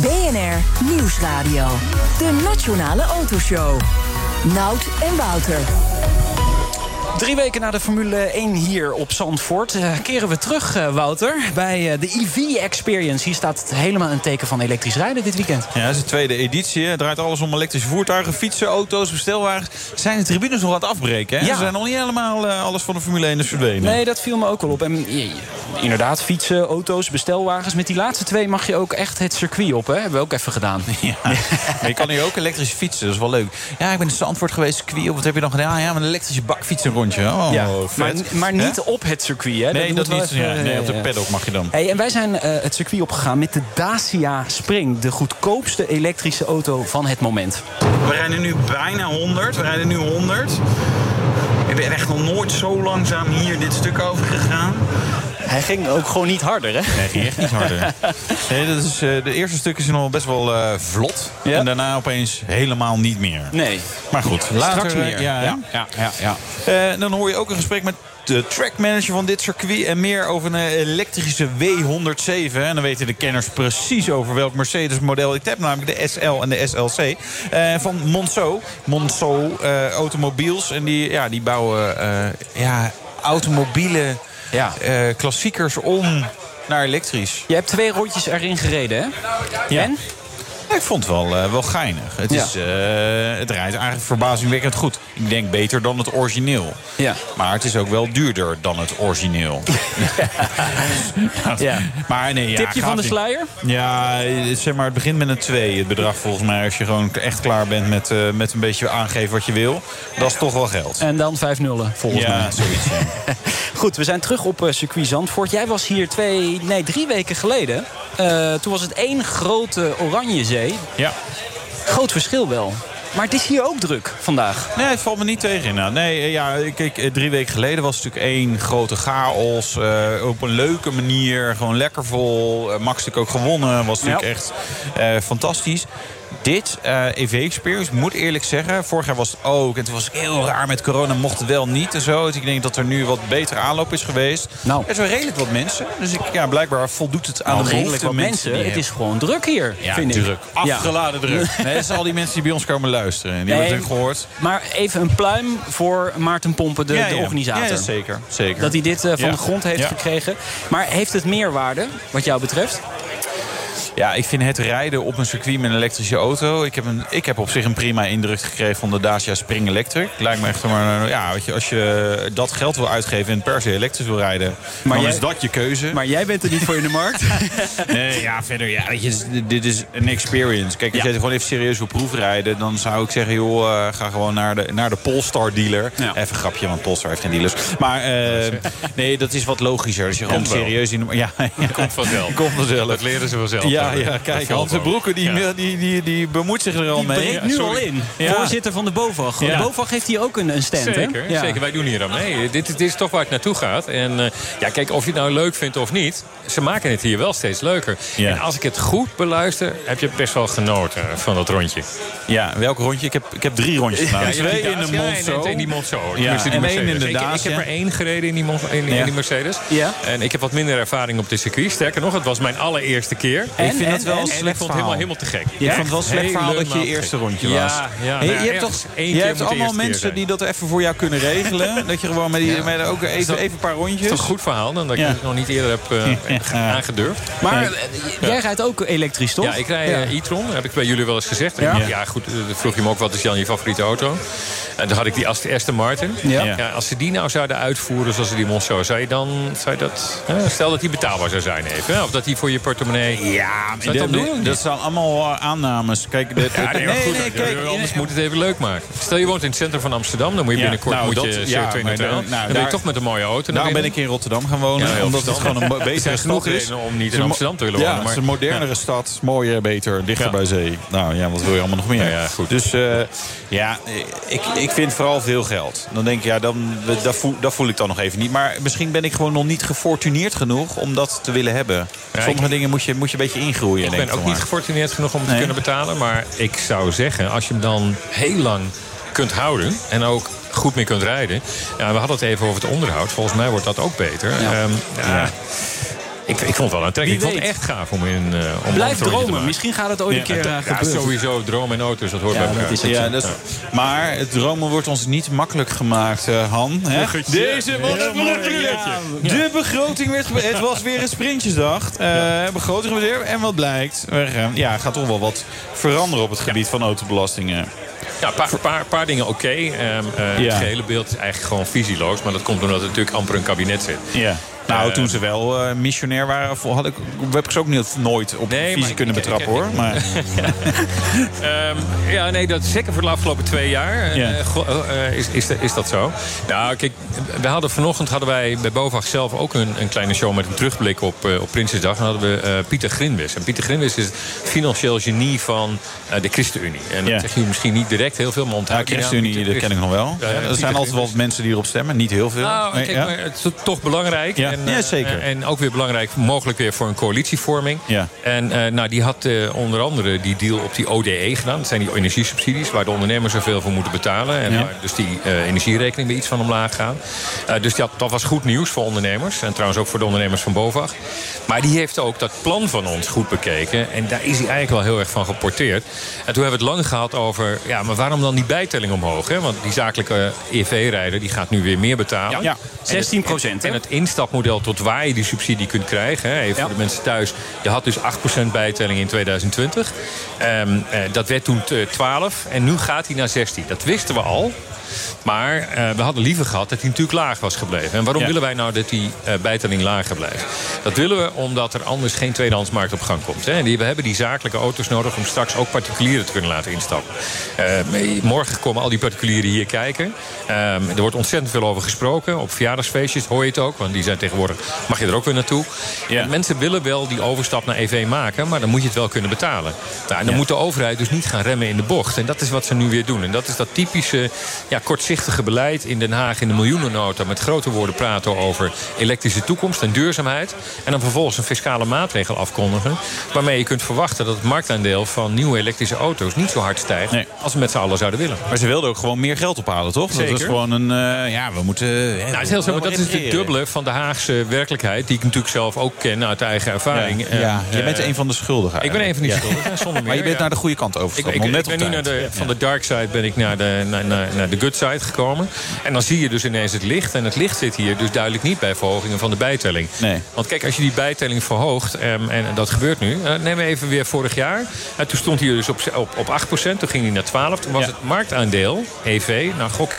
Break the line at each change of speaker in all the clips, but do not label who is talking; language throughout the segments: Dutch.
BNR Nieuwsradio. De Nationale Autoshow. Nout en Wouter.
Drie weken na de Formule 1 hier op Zandvoort uh, keren we terug, uh, Wouter, bij uh, de EV Experience. Hier staat het helemaal een teken van elektrisch rijden dit weekend.
Ja, het is de tweede editie. Het draait alles om elektrische voertuigen, fietsen, auto's, bestelwagens. Zijn de tribunes nog aan het afbreken? Hè? Ja. Ze zijn nog niet helemaal alles van de Formule 1 is verdwenen.
Nee, dat viel me ook al op. En inderdaad, fietsen, auto's, bestelwagens. Met die laatste twee mag je ook echt het circuit op, hè? Hebben we ook even gedaan.
Ja. je kan hier ook elektrisch fietsen, dat is wel leuk. Ja, ik ben in Zandvoort geweest, circuit. Wat heb je dan gedaan? Ja, met een elektrische bakfietsen rondje. Oh,
ja. maar, maar, niet op het circuit, hè?
Nee, dat, dat niet. Even, ja, nee, op de paddock mag je dan.
Hey, en wij zijn uh, het circuit opgegaan met de Dacia Spring. De goedkoopste elektrische auto van het moment.
We rijden nu bijna 100. We rijden nu 100. Ik ben echt nog nooit zo langzaam hier dit stuk over gegaan.
Hij ging ook gewoon niet harder, hè?
Nee, hij ging echt niet harder. Nee, dat is, uh, de eerste stukken zijn nog best wel uh, vlot. Ja? En daarna opeens helemaal niet meer.
Nee.
Maar goed, later...
Straks meer.
Ja, ja, ja. ja, ja. Uh, dan hoor je ook een gesprek met de trackmanager van dit circuit... en meer over een elektrische W107. En dan weten de kenners precies over welk Mercedes-model ik heb. Namelijk de SL en de SLC. van Monceau. Monceau Automobiels. En die, ja, die bouwen ja, automobielen ja. Uh, klassiekers om naar elektrisch.
Je hebt twee rondjes erin gereden, hè?
Ja. En? Ik vond het wel, uh, wel geinig. Het, is, uh, het rijdt eigenlijk verbazingwekkend goed. Ik denk beter dan het origineel. Ja. Maar het is ook wel duurder dan het origineel.
ja. Maar nee, ja, Tipje van de sluier?
Ja, zeg maar, het begint met een 2. Het bedrag volgens mij, als je gewoon echt klaar bent met, uh, met een beetje aangeven wat je wil. Dat is toch wel geld.
En dan 5 nullen, volgens
ja,
mij.
Zoiets, ja,
Goed, we zijn terug op circuit Zandvoort. Jij was hier twee, nee, drie weken geleden. toen was het één grote oranje zee.
Ja.
Groot verschil wel. Maar het is hier ook druk vandaag.
Nee, het valt me niet tegen. Nou, nee, eh, ja, kijk, eh, drie weken geleden was het natuurlijk één grote chaos. Uh, op een leuke manier, gewoon lekker vol. Max natuurlijk ook gewonnen. Was natuurlijk echt uh, fantastisch dit uh, eh, EV-experience, moet eerlijk zeggen... vorig jaar was het ook, en toen was ik heel raar met corona... mocht het wel niet en zo. Dus ik denk dat er nu wat betere aanloop is geweest. Nou. Er zijn redelijk wat mensen. Dus ik, ja, blijkbaar voldoet het aan nou, de redelijk wat mensen.
mensen het is gewoon druk hier,
ja,
vind
druk. Afgeladen druk. Nee, dat zijn al die mensen die bij ons komen luisteren. Die hebben het gehoord.
Maar even een pluim voor Maarten Pompen, de, ja, de organisator.
Ja, zeker, zeker.
Dat hij dit uh, van de grond heeft gekregen. Maar heeft het meerwaarde, wat jou betreft?
Ja, ik vind het rijden op een circuit met een elektrische auto... Ik heb, een, ik heb op zich een prima indruk gekregen van de Dacia Spring Electric. Lijkt me echt maar... Ja, weet je, als je dat geld wil uitgeven en per se elektrisch wil rijden... Maar dan is dat je keuze.
Maar jij bent er niet voor in de markt?
nee, ja, verder... Ja, weet je, dit is een experience. Kijk, als ja. je gewoon even serieus wil proefrijden... dan zou ik zeggen, joh, uh, ga gewoon naar de, naar de Polestar dealer. Ja. Even een grapje, want Polestar heeft geen dealers. Maar uh, nee, dat is wat logischer. Als je gewoon serieus in...
Ja, ja. Komt vanzelf.
Komt vanzelf.
Dat leren ze vanzelf.
Ja, ja, kijk, Hans de Broeken die, ja. die, die, die bemoeit zich er al
die
mee.
Die nu al in. Voorzitter van de BOVAG. De BOVAG heeft hier ook een, een stand,
zeker,
hè?
Zeker, wij doen hier aan mee. Dit, dit, is toch waar het naartoe gaat. En uh, ja, kijk, of je het nou leuk vindt of niet... ze maken het hier wel steeds leuker. En als ik het goed beluister, heb je best wel genoten van dat rondje.
Ja, welk rondje? Ik heb, ik heb drie rondjes gedaan. Twee in de Monzo.
in die Monzo.
Ja, en één in de
ik, ik, heb er één gereden in die, in, in die Mercedes. Ja. En ik heb wat minder ervaring op de circuit. Sterker nog, het was mijn allereerste keer.
En, vind het wel
slecht helemaal, helemaal te gek.
Je vond het wel slecht verhaal dat je eerste rondje was. Ja, ja, je, hebt toch, je hebt allemaal mensen die dat even voor jou kunnen regelen. dat je gewoon met, die, met ook even, even een paar rondjes. Dat
is een goed verhaal dan dat ik het nog niet eerder heb uh, aangedurfd.
Maar eh, jij rijdt ook elektrisch, toch?
Ja, ik rij e-tron. heb ik bij jullie wel eens gezegd. Ja, goed, vroeg je me ook wat is Jan je favoriete auto. En dan had ik die Aston Martin. Ja. als ze die nou zouden uitvoeren zoals ze die zou je dan... Zou je dat, stel dat die betaalbaar zou zijn even. Of dat die voor je portemonnee...
Ja, Dat zijn allemaal eh, aannames. Kijk, dit,
Ja, nee, goed,
kijk,
anders moet het even leuk maken. Stel je woont in het centrum van Amsterdam, dan moet je
Ja,
binnenkort
nou,
moet
dat-
je
ja,
CO2-neutraal.
maar dan- nou,
dan ben je toch met een mooie auto.
Daarom ben ik in Rotterdam gaan wonen.
Ja,
omdat het gewoon een betere
genoeg
stad is.
om niet in Amsterdam te willen
Ja,
wonen,
het is
maar-
een modernere stad. Mooier, beter, dichter
Ja.
bij zee. Nou ja, wat wil je allemaal nog meer?
Ja, ja, goed.
Dus eh, ja, ik, ik vind vooral veel geld. Dan denk ik, ja, dan, dat, voel, dat voel ik dan nog even niet. Maar misschien ben ik gewoon nog niet gefortuneerd genoeg om dat te willen hebben. Sommige dingen moet je, moet je een beetje
Ik ben ook
maar.
niet gefortuneerd genoeg om het
Nee.
te kunnen betalen. Maar ik zou zeggen, als je hem dan heel lang kunt houden... en ook goed mee kunt rijden... Ja, we hadden het even over het onderhoud. Volgens mij wordt dat ook beter. Ehm, ja. Ik, ik vond het wel aantrekkelijk. Ik vond het echt gaaf om in uh, om
Blijf dromen.
maken.
Misschien gaat het ooit een keer eh,
Ja,
gebeuren.
sowieso. Dromen en auto's, dat hoort
Ja,
bij elkaar.
dat is het.
Ja, dat is- maar het dromen wordt ons niet makkelijk gemaakt, eh, Han. Hè? Deze, wat een bruggetje. De begroting werd... Het was weer een sprintjesdag. Eh begroting weer. En wat blijkt? Er ja, gaat toch wel wat veranderen op het gebied van autobelastingen.
Ja, een paar, paar, paar dingen oké. Ehm, eh,
Ja.
Het gehele beeld is eigenlijk gewoon visieloos. Maar dat komt omdat er natuurlijk amper een kabinet zit.
Ja. Nou,
Eh,
toen ze wel eh, missionair waren, had ik, heb ik ze ook niet, nooit op
Nee,
visie kunnen
ik-
betrappen,
ik-
hoor. Maar,
Ehm, ja, nee, dat, zeker voor de afgelopen twee jaar eh,
Ja.
eh, is, is, is dat zo. Nou, kijk, we hadden vanochtend hadden wij bij BOVAG zelf ook een, een kleine show met een terugblik op, op Prinsjesdag. En hadden we Pieter Grinwis. En Pieter Grinwis is het financieel genie van de ChristenUnie. En dat
Ja.
zeg je misschien niet direct heel veel, maar
ja,
onthoud naam,
ChristenUnie, dat ken ik nog wel.
Ja,
Ja,
ja,
er zijn altijd wel mensen die erop stemmen, niet heel veel.
Nou,
Nee,
kijk,
ja.
maar het is toch belangrijk.
Ja.
En,
Ja,
eh,
zeker.
En ook weer belangrijk, mogelijk weer voor een coalitievorming.
Ja.
En eh, nou, die had eh, onder andere die deal op die ODE gedaan. Dat zijn die energiesubsidies waar de ondernemers zoveel voor moeten betalen. En
Ja.
waar dus die energierekening weer iets van omlaag gaat. Eh, dus dat, dat was goed nieuws voor ondernemers. En trouwens ook voor de ondernemers van BOVAG. Maar die heeft ook dat plan van ons goed bekeken. En daar is hij eigenlijk wel heel erg van geporteerd. En toen hebben we het lang gehad over... ja, maar waarom dan die bijtelling omhoog? Hè? Want die zakelijke EV-rijder die gaat nu weer meer Betalen.
Ja, 16%
En het- En het instapmodel tot waar je die subsidie kunt krijgen. Hè, even
Ja.
voor de mensen thuis. Je had dus 8% bijtelling in 2020. Ehm, eh, dat werd toen eh, 12. En nu gaat hij naar 16. Dat wisten we al. Maar eh, we hadden liever gehad dat hij natuurlijk laag was gebleven. En waarom
Ja.
willen wij nou dat die eh, bijtelling lager blijft? Dat willen we omdat er anders geen tweedehandsmarkt op gang komt. Hè. En die, we hebben die zakelijke auto's nodig om straks ook particulieren te kunnen laten instappen. Eh, morgen komen al die particulieren hier kijken. Ehm, er wordt ontzettend veel over gesproken. Op verjaardagsfeestjes hoor je het ook. Want die zijn tegenwoordig, mag je er ook weer naartoe.
Ja.
En mensen willen wel die overstap naar EV maken. Maar dan moet je het wel kunnen betalen. Nou, en dan moet de overheid dus niet gaan remmen in de bocht. En dat is wat ze nu weer doen. En dat is dat typische ja, kortzichtige beleid in Den Haag in de miljoenennota. Met grote woorden praten over elektrische toekomst en duurzaamheid. En dan vervolgens een fiscale maatregel afkondigen. Waarmee je kunt verwachten dat het marktaandeel van nieuwe elektrische auto's niet zo hard stijgt.
Nee.
Als we met z'n allen zouden willen.
Maar ze wilden ook gewoon meer geld ophalen, toch? Dat was gewoon een... eh, ja, we moeten...
Nou, het is heel zo, maar dat is het
repareren.
dubbele van de Haagse werkelijkheid. Die ik natuurlijk zelf ook ken uit eigen ervaring.
Ja,
Eh,
ja, je
eh,
bent een van de schuldigen.
Ik ben een van die
Ja.
schuldigen, zonder meer.
Maar je bent naar de goede kant
Ik,
overgestapt.
ik, ik ben nu naar de, van de dark side ben ik naar de, naar, naar, naar de good side gekomen. En dan zie je dus ineens het licht. En het licht zit hier dus duidelijk niet bij verhogingen van de bijtelling.
Nee.
Want kijk, als je die bijtelling verhoogt, ehm, en dat gebeurt nu. eh, neem even weer vorig jaar. En toen stond hij dus op, op, op 8%, toen ging hij naar 12. Toen was
Ja.
het marktaandeel, EV, nou gok.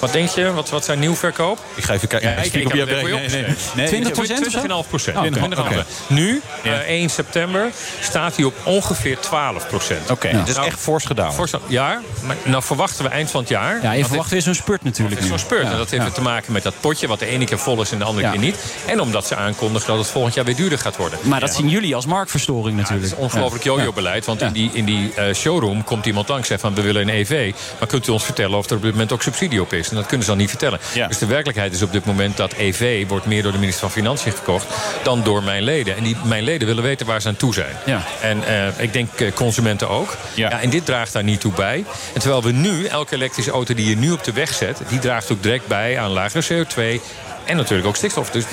Wat denk je? Wat, wat zijn nieuwverkoop?
Ik ga even kijken.
Ja,
ik kijk op je
het
nee, nee, nee, nee.
20
Ik-
procent of zo?
20,5 procent.
Oh, oké.
20,5.
Oké.
Nu,
Ja.
eh, 1 september, staat hij op ongeveer 12 procent.
Oké, dat is
Nou,
echt fors gedaan.
Voorstel- Ja, maar nou verwachten we eind van het jaar.
Ja, je verwacht weer zo'n spurt natuurlijk
zo'n spurt.
Ja,
En dat heeft
ja.
te maken met dat potje, wat de ene keer vol is en de andere
Ja.
keer niet. En omdat ze aankondigen dat het volgend jaar weer duurder gaat worden.
Maar dat zien jullie als marktverstoring
Het
natuurlijk.
is ongelooflijk jojo-beleid. Want in die, in die eh, showroom komt iemand langs en zegt van we willen een EV. Maar kunt u ons vertellen of er op dit moment ook subsidie op is? En dat kunnen ze dan niet vertellen.
Ja.
Dus de werkelijkheid is op dit moment dat EV wordt meer door de minister van Financiën gekocht dan door mijn leden. En die, mijn leden willen weten waar ze aan toe zijn.
Ja.
En eh, ik denk eh, consumenten ook.
Ja.
en dit draagt daar niet toe bij. En terwijl we nu, elke elektrische auto die je nu op de weg zet, die draagt ook direct bij aan lagere CO2. En natuurlijk ook stikstof. Dus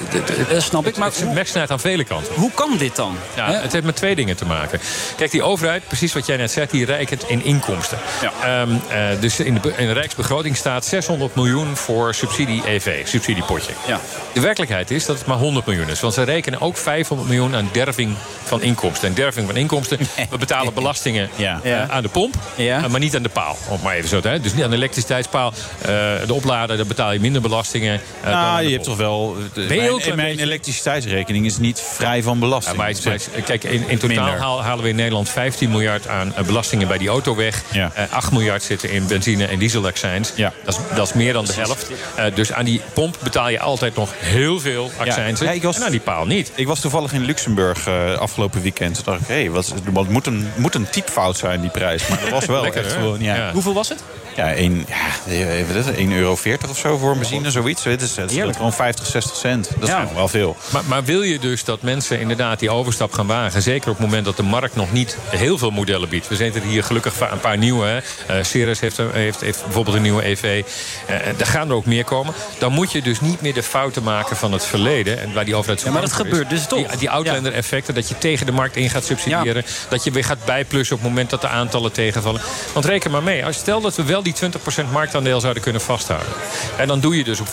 Dat snap ik, maar
het aan vele kanten.
Hoe kan dit dan?
Ja, het heeft met twee dingen te maken. Kijk, die overheid, precies wat jij net zei, die rekent in inkomsten.
Ja.
Ehm, eh, dus in de, in de Rijksbegroting staat 600 miljoen voor subsidie-EV, subsidiepotje.
Ja.
De werkelijkheid is dat het maar 100 miljoen is. Want ze rekenen ook 500 miljoen aan derving van inkomsten. En derving van inkomsten, we betalen belastingen
Ja.
eh, aan de pomp,
Ja.
eh, maar niet aan de paal. Om het maar even zo te hè. Dus niet aan de elektriciteitspaal. Eh, de oplader, daar betaal je minder belastingen. eh, dan aan
Nou, je hebt toch wel...
Ben je
mijn, mijn elektriciteitsrekening is niet vrij van belasting.
Ja, maar het- maar het- kijk, in, in totaal haal- halen we in Nederland 15 miljard aan eh, belastingen bij die auto weg.
Ja.
Eh, 8 miljard zitten in benzine- en dieselaccijns.
Ja.
Dat, is, dat is meer dan de helft. Eh, dus aan die pomp betaal je altijd nog heel veel accijnsen.
Ja, ik was-
En aan die paal niet.
Ik was toevallig in Luxemburg eh, afgelopen weekend. Toen dacht ik, hé, wat, wat moet, een, moet een typfout zijn, die prijs. Maar dat was wel
Lekker,
echt
hè?
gewoon... Ja,
Ja.
ja.
Hoeveel was het?
Één, ja, even dit, 1,40 euro of zo voor een benzine, zoiets. Het is, het is
Heerlijk.
gewoon 50, 60 cent. Dat is
Ja.
wel veel.
Maar, maar wil je dus dat mensen inderdaad die overstap gaan wagen... zeker op het moment dat de markt nog niet heel veel modellen biedt. We zitten hier gelukkig een paar nieuwe. Hè. Eh, Cirrus heeft, een- heeft, heeft bijvoorbeeld een nieuwe EV. Eh, er gaan er ook meer komen. Dan moet je dus niet meer de fouten maken van het verleden... en waar die overheid zo
Ja, maar dat gebeurt dus toch.
Die, die Outlander-effecten, dat je tegen de markt in gaat subsidiëren... dat je weer gaat bijplussen op het moment dat de aantallen tegenvallen. Want reken maar mee, als stel dat we wel die 20% marktaandeel zouden kunnen vasthouden... en dan doe je dus op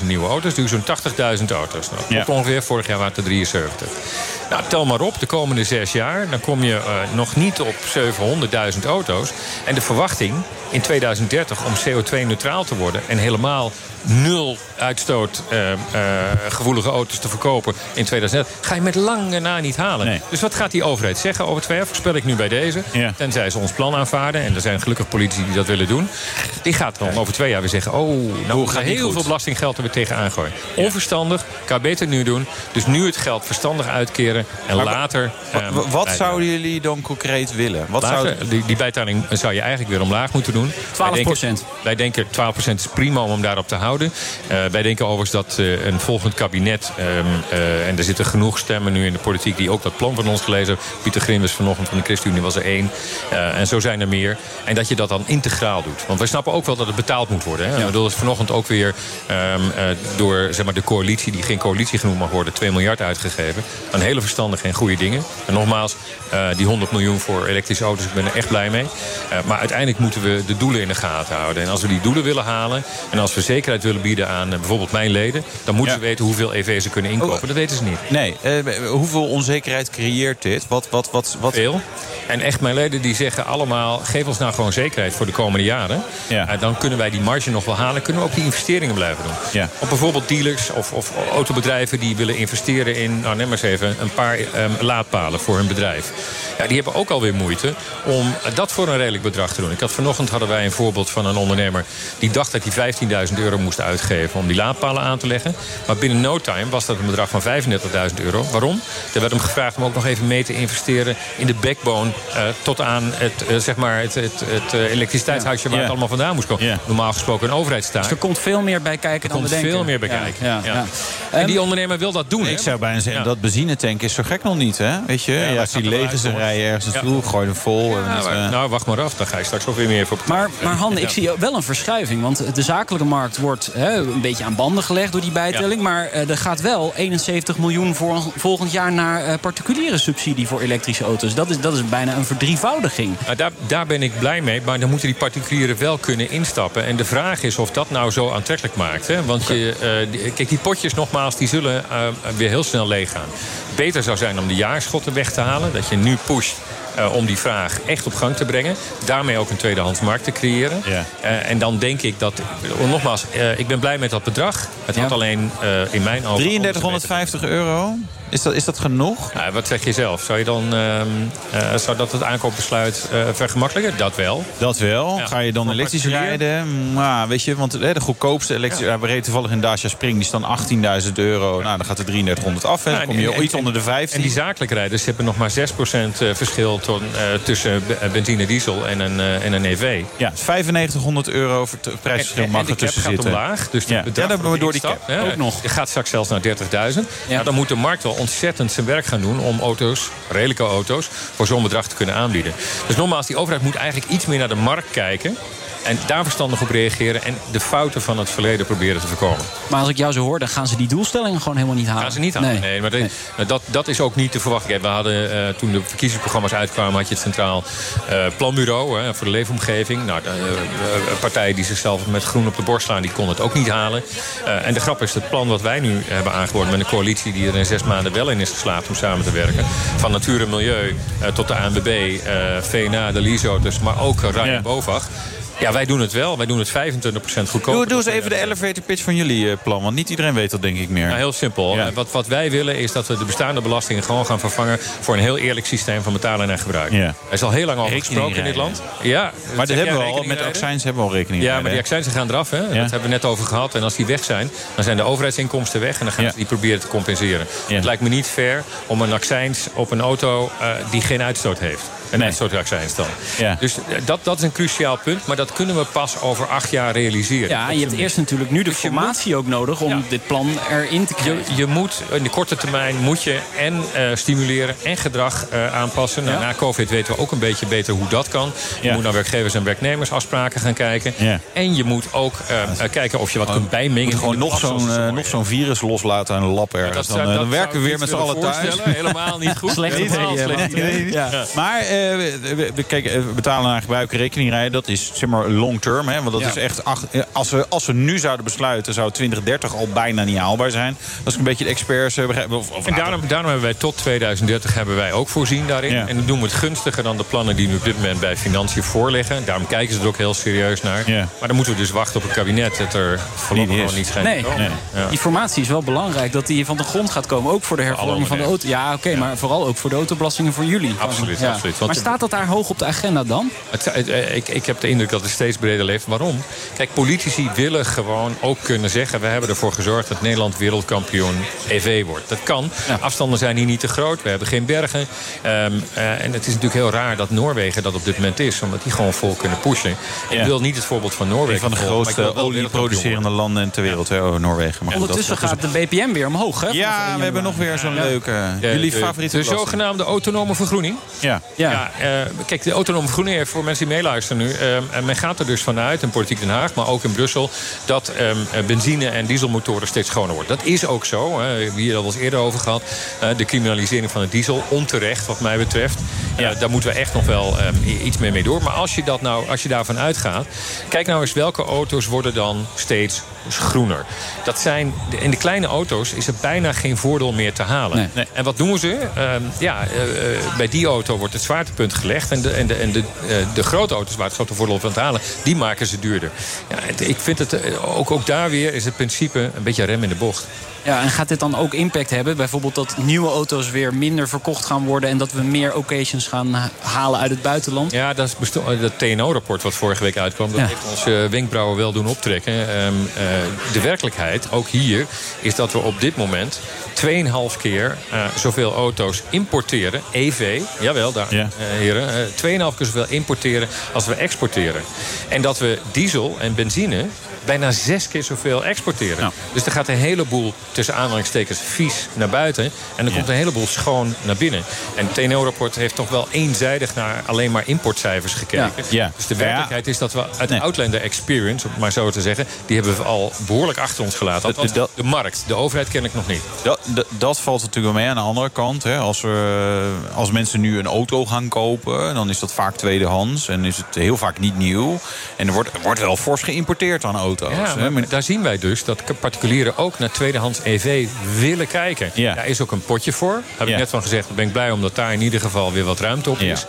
400.000 nieuwe auto's... doe je zo'n 80.000 auto's. Nou,
Ja.
ongeveer, vorig jaar waren het er 73. Nou, tel maar op, de komende zes jaar... dan kom je eh, nog niet op 700.000 auto's. En de verwachting in 2030 om CO2-neutraal te worden... en helemaal nul uitstoot eh, eh, gevoelige auto's te verkopen in 2030... ga je met lange na niet halen.
Nee.
Dus wat gaat die overheid zeggen over twee jaar? Voorspel ik nu bij deze.
Ja.
Tenzij ze ons plan aanvaarden. En er zijn gelukkig politici die dat willen doen. Die gaat dan over twee jaar weer zeggen... oh, nou
die
heel
goed?
veel belastinggeld er weer tegenaan gooien. Onverstandig, kan beter nu doen. Dus nu het geld verstandig uitkeren. En
Maar
later... Ehm,
wa- wat
bijdragen.
zouden jullie dan concreet willen? Wat
Later,
zou,
die, die bijtelling zou je eigenlijk weer omlaag moeten doen.
12
Wij denken, wij denken 12% is prima om hem daarop te houden. Eh, wij denken overigens dat eh, een volgend kabinet... ehm, eh, en er zitten genoeg stemmen nu in de politiek... die ook dat plan van ons gelezen hebben. Pieter Grimbes vanochtend van de ChristenUnie was er één. Eh, en zo zijn er meer. En dat je dat dan integraal doet. Want wij snappen ook wel dat het betaald moet worden. Hè? Ik bedoel, dat is vanochtend ook weer ehm, eh, door zeg maar, de coalitie... die geen coalitie genoemd mag worden, 2 miljard uitgegeven. Aan hele verstandige en goede dingen. En nogmaals, eh, die 100 miljoen voor elektrische auto's, ik ben er echt blij mee. Eh, maar uiteindelijk moeten we de doelen in de gaten houden. En als we die doelen willen halen... en als we zekerheid willen bieden aan eh, bijvoorbeeld mijn leden... dan moeten
Ja.
ze weten hoeveel EV's ze kunnen inkopen.
Oh.
Dat weten ze niet.
nee, hoeveel onzekerheid creëert dit? Wat, wat, wat, wat,
Veel. En echt, mijn leden die zeggen allemaal... geef ons nou gewoon zekerheid voor de komende jaren.
Ja.
Dan kunnen wij die marge nog wel halen. Kunnen we ook die investeringen blijven doen.
Ja.
Op bijvoorbeeld dealers of, of autobedrijven... die willen investeren in, nou neem maar eens even... een paar ehm, laadpalen voor hun bedrijf. Ja, die hebben ook alweer moeite om dat voor een redelijk bedrag te doen. Ik had vanochtend hadden wij een voorbeeld van een ondernemer... die dacht dat hij 15.000 euro moest uitgeven om die laadpalen aan te leggen. Maar binnen no time was dat een bedrag van 35.000 euro. Waarom? Er werd hem gevraagd om ook nog even mee te investeren... in de backbone eh, tot aan het, eh, zeg maar het, het, het eh, elektriciteitshuisje... waar het allemaal vandaan moest komen. Normaal gesproken een overheidstaak.
Dus er komt veel meer bij kijken
Er
dan we
komt
denken.
veel meer bij
Ja,
kijken.
Ja,
Ja.
ja.
En
Ehm,
die ondernemer wil dat doen.
Ik
hè?
zou bijna zeggen, dat benzinetank is zo gek nog niet, hè? Weet je? Ja, als die leeg is, dan rij je ergens
Ja.
naartoe, gooi je hem vol. en
Ja,
het,
maar-
eh,
nou, wacht maar af. Dan ga je straks ook weer meer voor
Maar, maar Han, ik zie wel een verschuiving. Want de zakelijke markt wordt hè, een beetje aan banden gelegd door die bijtelling. Maar eh, er gaat wel 71 miljoen voor, volgend jaar naar eh, particuliere subsidie voor elektrische auto's. Dat is, dat is bijna een verdrievoudiging.
Daar, daar ben ik blij mee, maar dan moeten die particulieren wel kunnen instappen. En de vraag is of dat nou zo aantrekkelijk maakt. Hè? Want je, eh, die- kijk, die potjes nogmaals, die zullen weer heel snel leeg gaan. Beter zou zijn om de jaarschotten weg te halen. Dat je nu pusht eh, om die vraag echt op gang te brengen. Daarmee ook een tweedehands markt te creëren.
Ja.
Eh, en dan denk ik dat... Nogmaals, eh, ik ben blij met dat bedrag. Het had
Ja.
alleen eh, in mijn ogen...
3350 euro? Is dat, is dat genoeg?
Nou, wat zeg je zelf? Zou, je dan, ehm, eh, zou dat het aankoopbesluit eh, vergemakkelijken? Dat wel.
Dat wel.
Ja.
Ga je dan elektrisch rijden? Maar weet je, want hè, de goedkoopste elektrische... We reden toevallig in Dacia Spring, die staan 18.000 euro. Nou, dan gaat er 3300 af. Hè. Dan
Ja,
kom je
en-
iets
en-
onder de 15.
En die zakelijke rijders hebben nog maar 6% eh, verschil ton- tussen be- benzine, diesel en een, en een EV.
Ja, 9500 euro prijsverschil
En-
mag
en de
er tussen
cap gaat
zitten.
omlaag. Dus
Ja.
bedrag
Ja, dan
voor
door die cap.
Ook nog.
Je gaat straks zelfs naar 30.000.
Ja.
Ja. dan moet de markt wel ontzettend zijn werk gaan doen... om auto's, redelijke auto's, voor zo'n bedrag te kunnen aanbieden. Dus nogmaals, die overheid moet eigenlijk iets meer naar de markt kijken... en daar verstandig op reageren... en de fouten van het verleden proberen te voorkomen.
Maar als ik jou zo hoor, dan gaan ze die doelstellingen gewoon helemaal niet halen.
Gaan ze niet aan. Nee. maar dat, nou, dat, dat is ook niet te verwachten. We hadden, eh, toen de verkiezingsprogramma's uitkwamen... had je het Centraal eh, Planbureau hè, voor de leefomgeving. Nou, de, partijen die zichzelf met groen op de borst slaan... die konden het ook niet halen. Eh, en de grap is, het plan wat wij nu hebben aangeboden... met een coalitie die er in zes maanden wel in is geslaagd... om samen te werken. Van natuur en milieu eh, tot de ANWB, eh, VNA, de leaseauto's... maar ook Ryan
Ja.
Bovag... Ja, wij doen het wel. Wij doen het 25% goedkoper.
Doe, doe eens even de elevator pitch van jullie plan. Want niet iedereen weet dat denk ik meer.
Nou, heel simpel. Ja. Wat, wat wij willen is dat we de bestaande belastingen gewoon gaan vervangen... voor een heel eerlijk systeem van betalen en gebruik. Ja. Er is al heel lang over gesproken in dit land.
Ja, maar dat hebben we al. Met accijns hebben we al rekening
Ja, maar die accijnsen gaan eraf. Hè? Dat hebben we net over gehad. En als die weg zijn, dan zijn de overheidsinkomsten weg... en dan gaan ze die proberen te compenseren. Het lijkt me niet fair om een accijns op een auto uh, die geen uitstoot heeft. Een nee. uitstootaccijns dan. Ja. Dus dat, dat is een cruciaal punt. Maar dat kunnen we pas over acht jaar realiseren.
Ja, en je hebt eerst natuurlijk nu de dus formatie ook nodig... om dit plan erin te krijgen.
Je, je, moet in de korte termijn moet je en uh, stimuleren en gedrag uh, aanpassen. Nou, na COVID weten we ook een beetje beter hoe dat kan. Je moet naar werkgevers en werknemers afspraken gaan kijken. En je moet ook uh, kijken of je wat kunt bijmengen.
gewoon nog zo'n nog zo'n virus loslaten aan een lab ergens. dan, dan werken we weer met z'n allen thuis.
Helemaal niet goed.
Slecht idee.
Maar we, kijk, we betalen naar gebruik rekening rijden. Dat is zeg maar long term. Hè, want dat is echt. als, we, als we nu zouden besluiten, zou 2030 al bijna niet haalbaar zijn. Dat is een beetje de experts. Of,
of en daarom, daarom hebben wij tot 2030 hebben wij ook voorzien daarin. En dan doen we het gunstiger dan de plannen die nu op dit moment bij financiën voorleggen. Daarom kijken ze er ook heel serieus naar. Maar dan moeten we dus wachten op een kabinet dat er voorlopig nog niet schijnt
nee. nee. Die formatie is wel belangrijk. Dat die van de grond gaat komen. Ook voor de hervorming van de auto. Ja, oké. maar vooral ook voor de autobelastingen voor jullie.
Absoluut, absoluut.
Maar staat dat daar hoog op de agenda dan?
Het, ik, ik heb de indruk dat het steeds breder leeft. Waarom? Kijk, politici willen gewoon ook kunnen zeggen... we hebben ervoor gezorgd dat Nederland wereldkampioen EV wordt. Dat kan. Afstanden zijn hier niet te groot. We hebben geen bergen. Um, uh, en het is natuurlijk heel raar dat Noorwegen dat op dit moment is. Omdat die gewoon vol kunnen pushen. Ik wil niet het voorbeeld van Noorwegen.
Een van de grootste olieproducerende landen ter wereld, hè, Noorwegen.
Maar Ondertussen gaat de BPM weer omhoog, hè?
Ja, we hebben nog weer zo'n leuke... jullie favoriete
De zogenaamde autonome vergroening.
Ja.
ja. Uh, kijk, de autonome vergroening, voor mensen die meeluisteren nu... Uh, men gaat er dus vanuit, in Politiek Den Haag, maar ook in Brussel... dat um, benzine- en dieselmotoren steeds schoner worden. Dat is ook zo. Hè. We hebben hier al eens eerder over gehad. de criminalisering van het diesel, onterecht wat mij betreft. Ja. daar moeten we echt nog wel um, iets meer mee door. Maar als je, dat nou, als je daarvan uitgaat... kijk nou eens welke auto's worden dan steeds groener. Dat zijn, in de kleine auto's is er bijna geen voordeel meer te halen. Nee. En wat doen ze? Um, ja, uh, bij die auto wordt het zwaartepunt gelegd. En de, en de, en de, uh, de grote auto's waar het grote voordeel van te die maken ze duurder. Ja, ik vind het, ook, ook daar weer is het principe een beetje rem in de bocht.
Ja, en gaat dit dan ook impact hebben? Bijvoorbeeld dat nieuwe auto's weer minder verkocht gaan worden... en dat we meer occasions gaan halen uit het buitenland?
Ja, dat is dat TNO-rapport wat vorige week uitkwam... dat heeft ons uh, wenkbrauwen wel doen optrekken. Um, uh, de werkelijkheid, ook hier, is dat we op dit moment... 2,5 keer uh, zoveel auto's importeren, EV, jawel, daar, ja. heren... 2,5 keer zoveel importeren als we exporteren. En dat we diesel en benzine bijna zes keer zoveel exporteren. Dus er gaat een heleboel, tussen aanhalingstekens, vies naar buiten. En er komt een heleboel schoon naar binnen. En het TNO-rapport heeft toch wel eenzijdig naar alleen maar importcijfers gekeken. Ja. Dus de werkelijkheid is dat we uit de Outlander Experience, om maar zo te zeggen... die hebben we al behoorlijk achter ons gelaten. Dat, dat, de markt, de overheid ken ik nog niet.
Dat, dat, valt natuurlijk wel mee aan de andere kant. Hè. Als, we, als mensen nu een auto gaan kopen, dan is dat vaak tweedehands. En is het heel vaak niet nieuw. En er wordt, er wordt wel fors geïmporteerd aan auto's.
Ja, maar daar zien wij dus dat particulieren ook naar tweedehands EV willen kijken. Ja. Daar is ook een potje voor. Heb ik net van gezegd, daar ben ik blij omdat daar in ieder geval weer wat ruimte op is.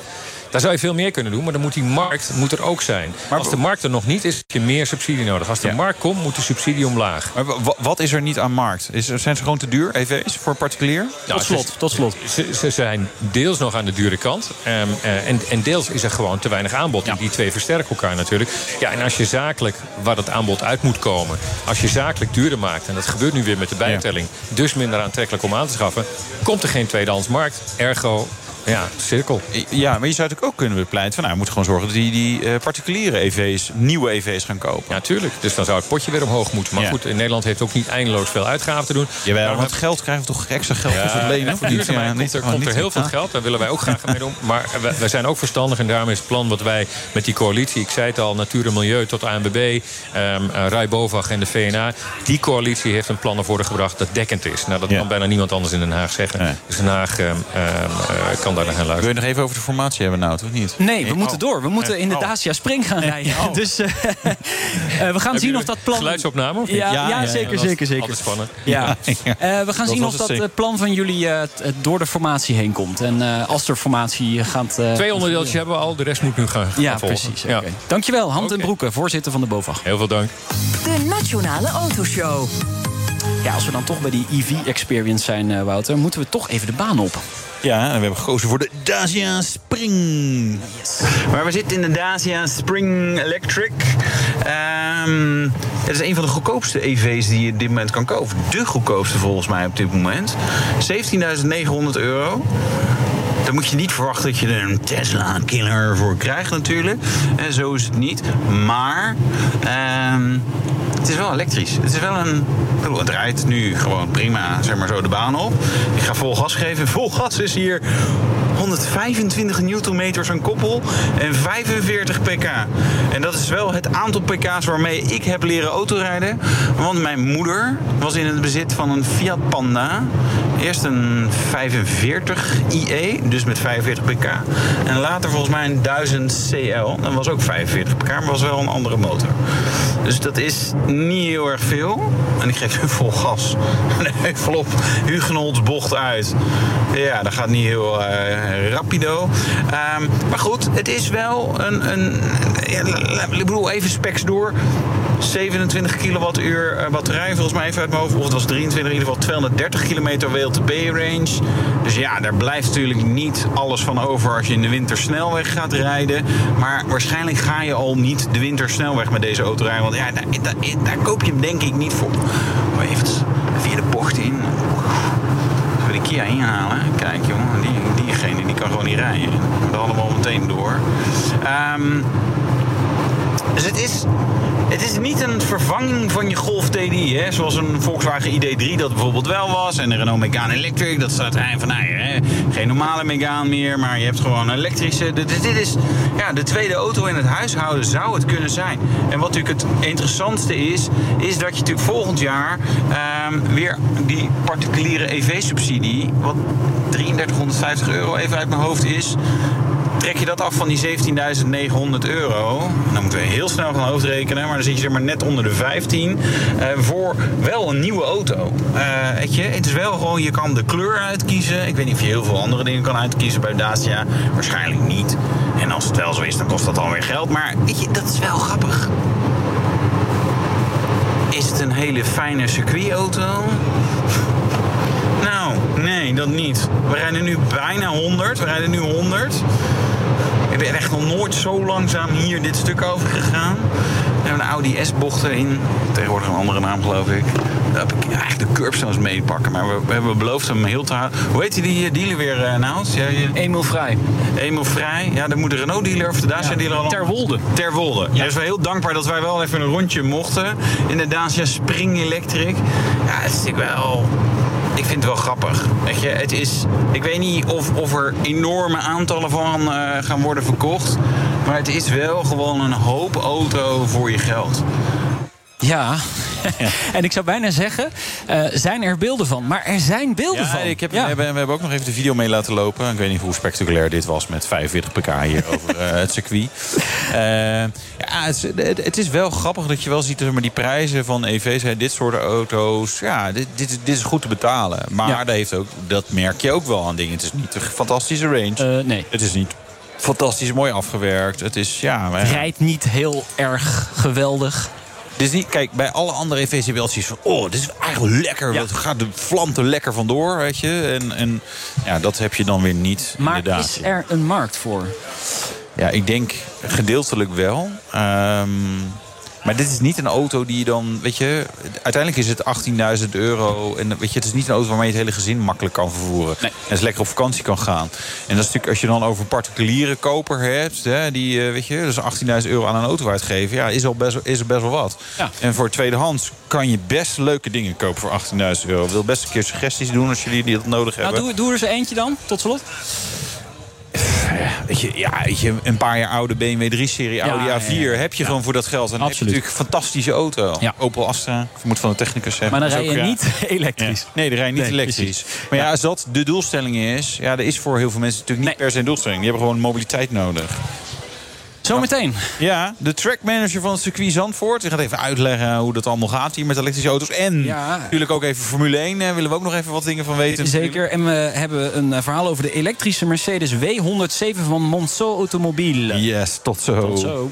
Daar zou je veel meer kunnen doen, maar dan moet die markt moet er ook zijn. Maar als de markt er nog niet is, heb je meer subsidie nodig. Als de markt komt, moet de subsidie omlaag.
Maar wat is er niet aan markt? Is, zijn ze gewoon te duur, EV's, voor particulier?
Nou, tot slot. tot slot.
Ze, ze, zijn deels nog aan de dure kant. Um, uh, en, en, deels is er gewoon te weinig aanbod. Ja. Die twee versterken elkaar natuurlijk. Ja, en als je zakelijk, waar dat aanbod uit moet komen... als je zakelijk duurder maakt, en dat gebeurt nu weer met de bijtelling... dus minder aantrekkelijk om aan te schaffen... komt er geen tweedehands markt. Ergo ja, cirkel.
Ja, maar je zou natuurlijk ook kunnen bepleiten van... nou, we moeten gewoon zorgen dat die, die uh, particuliere EV's, nieuwe EV's gaan kopen.
Ja, tuurlijk. Dus dan zou het potje weer omhoog moeten. Maar goed, in Nederland heeft ook niet eindeloos veel uitgaven te doen.
Jawel, want geld krijgen we toch extra geld ja, voor het lenen? Voor
die, ja, niet, er komt er heel veel geld, daar willen wij ook graag mee doen. Maar wij, zijn ook verstandig en daarom is het plan wat wij met die coalitie... ik zei het al, Natuur en Milieu tot ANBB, um, ehm, uh, Rai Bovag en de VNA... die coalitie heeft een plan naar voren gebracht dat dekkend is. Nou, dat kan bijna niemand anders in Den Haag zeggen. Dus Den Haag um, uh, kan kan daar naar gaan luisteren.
Wil je nog even over de formatie hebben nou, toch niet?
Nee, we moeten
Oh.
door. We moeten in de
Oh.
Dacia Spring gaan rijden.
Oh.
Dus eh, eh, we gaan zien of dat plan...
Geluidsopname of niet?
Ja,
Ja,
ja,
ja, ja,
zeker, zeker, zeker.
Altijd spannend.
Ja.
Ja.
Eh, we gaan
Dat
zien of dat
zeker.
plan van jullie eh, door de formatie heen komt. En eh, als er formatie gaat... eh,
Twee onderdeeltjes hebben we al, de rest moet nu gaan,
Ja, precies.
Ja.
oké. Dankjewel, Hand en. Broeken, voorzitter van de BOVAG.
Heel veel dank.
De Nationale Autoshow.
Ja, als we dan toch bij die EV-experience zijn, eh, Wouter... moeten we toch even de baan op.
Ja, en we hebben gekozen voor de Dacia Spring.
Maar we zitten in de Dacia Spring Electric. Ehm, het is een van de goedkoopste EV's die je op dit moment kan kopen. De goedkoopste volgens mij op dit moment. 17.900 euro. Dan moet je niet verwachten dat je er een Tesla-killer voor krijgt natuurlijk. En zo is het niet. Maar ehm, het is wel elektrisch. Het is wel een... Het rijdt nu gewoon prima, zeg maar zo, de baan op. Ik ga vol gas geven. Vol gas is hier 125 newtonmeters aan koppel en 45 pk. En dat is wel het aantal pk's waarmee ik heb leren autorijden. Want mijn moeder was in het bezit van een Fiat Panda. Eerst een 45 IE, dus met 45 pk. En later volgens mij een 1000 CL. Dat was ook 45 pk, maar was wel een andere motor. Dus dat is niet heel erg veel. En ik geef nu vol gas. Even op Hugenholz bocht uit. Ja, dat gaat niet heel eh, rapido. Ehm, maar goed, het is wel een... een ja, ik bedoel, even specs door. 27 kilowattuur eh, batterij, volgens mij even uit mijn hoofd. Of het was 23, in ieder geval 230 kilometer WLTP-range. Dus ja, daar blijft natuurlijk niet alles van over als je in de winter snelweg gaat rijden. Maar waarschijnlijk ga je al niet de winter snelweg met deze auto rijden. Want ja, daar, daar, koop je hem denk ik niet voor. Maar even via de bocht in. We de Kia inhalen, kijk jongen, die, diegene die kan gewoon niet rijden. Moet allemaal meteen door. Ehm, dus het is, het is niet een vervanging van je Golf TDI, hè? zoals een Volkswagen ID3 dat bijvoorbeeld wel was. En de Renault Megane Electric, dat staat eind van, nou, hè, geen normale Megane meer, maar je hebt gewoon een elektrische. Dit, dit is ja, de tweede auto in het huishouden, zou het kunnen zijn. En wat natuurlijk het interessantste is, is dat je natuurlijk volgend jaar ehm, weer die particuliere EV-subsidie, wat 3350 euro even uit mijn hoofd is, trek je dat af van die 17.900 euro. Dan moeten we heel snel gaan hoofdrekenen. Maar dan zit je zeg maar net onder de 15. eh, voor wel een nieuwe auto. Eh, weet je, het is wel gewoon, je kan de kleur uitkiezen. Ik weet niet of je heel veel andere dingen kan uitkiezen bij Dacia. Waarschijnlijk niet. En als het wel zo is, dan kost dat alweer geld. Maar weet je, dat is wel grappig. Is het een hele fijne circuitauto? Nou, nee, dat niet. We rijden nu bijna 100. We rijden nu 100. Ik ben echt nog nooit zo langzaam hier dit stuk over gegaan. We hebben een Audi S-bocht erin. Tegenwoordig een andere naam, geloof ik. Daar heb ik eigenlijk de curbstones meepakken. Maar we, we hebben beloofd hem heel te houden. Hoe heet die eh, dealer weer, uh, Naals? Ja, je...
Eenmaal vrij.
Eenmaal vrij. Ja, dan moet de Renault-dealer of de Dacia-dealer al...
Terwolde.
Terwolde. Ja. Dus we heel dankbaar dat wij wel even een rondje mochten. In de Dacia Spring Electric. Ja, het is natuurlijk wel... Ik vind het wel grappig. Weet je, het is, ik weet niet of, of er enorme aantallen van uh, gaan worden verkocht. Maar het is wel gewoon een hoop auto voor je geld.
Ja, en ik zou bijna zeggen, uh, zijn er beelden van? Maar er zijn beelden
ja,
van.
Ik heb, ja. we, hebben, we hebben ook nog even de video mee laten lopen. Ik weet niet hoe spectaculair dit was met 45 pk hier over uh, het circuit. Uh, ja, het, het, het, is wel grappig dat je wel ziet maar die prijzen van EV's, hè, dit soort auto's. Ja, dit, dit, dit is goed te betalen. Maar ja. dat, heeft ook, dat merk je ook wel aan dingen. Het is niet een fantastische range.
nee.
Het is niet fantastisch mooi afgewerkt. Het is, ja...
Het rijdt niet heel erg geweldig.
Dus niet, kijk, bij alle andere zoiets van... oh, dit is eigenlijk lekker. Ja. Het gaat de vlamt er lekker vandoor, weet je. En, en ja, dat heb je dan weer niet
maar
inderdaad.
is er een markt voor?
Ja, ik denk gedeeltelijk wel. Um, maar dit is niet een auto die je dan, weet je... Uiteindelijk is het 18.000 euro. En weet je, het is niet een auto waarmee je het hele gezin makkelijk kan vervoeren.
Nee.
En dus lekker op vakantie kan gaan. En dat is natuurlijk, als je dan over een particuliere koper hebt... Hè, die, weet je, dus 18.000 euro aan een auto uitgeven... ja, is, al best, is er best wel wat.
Ja.
En voor tweedehands kan je best leuke dingen kopen voor 18.000 euro. Ik wil best een keer suggesties doen als jullie die dat nodig hebben.
Nou, doe, doe er eens eentje dan, tot slot.
Weet je, ja, weet je, een paar jaar oude BMW 3-serie
Ja,
Audi
ja,
A4
ja.
heb je gewoon voor dat geld. En dan heb je natuurlijk een fantastische auto. Opel Astra, moet van de technicus zeggen.
Maar dan rij je niet elektrisch.
Nee, de rij je niet
Nee,
elektrisch.
precies.
Maar ja, als dat de doelstelling is... Ja, dat is voor heel veel mensen natuurlijk niet
Nee.
per se een doelstelling. Die hebben gewoon mobiliteit nodig.
Zometeen.
Ja, de trackmanager van het circuit Zandvoort. Die gaat even uitleggen hoe dat allemaal gaat hier met elektrische auto's. En
Ja.
natuurlijk ook even Formule 1. eh, willen we ook nog even wat dingen van weten.
Zeker. En we hebben een eh, verhaal over de elektrische Mercedes W107 van Monceau Automobiel.
Yes, tot zo.
Tot zo.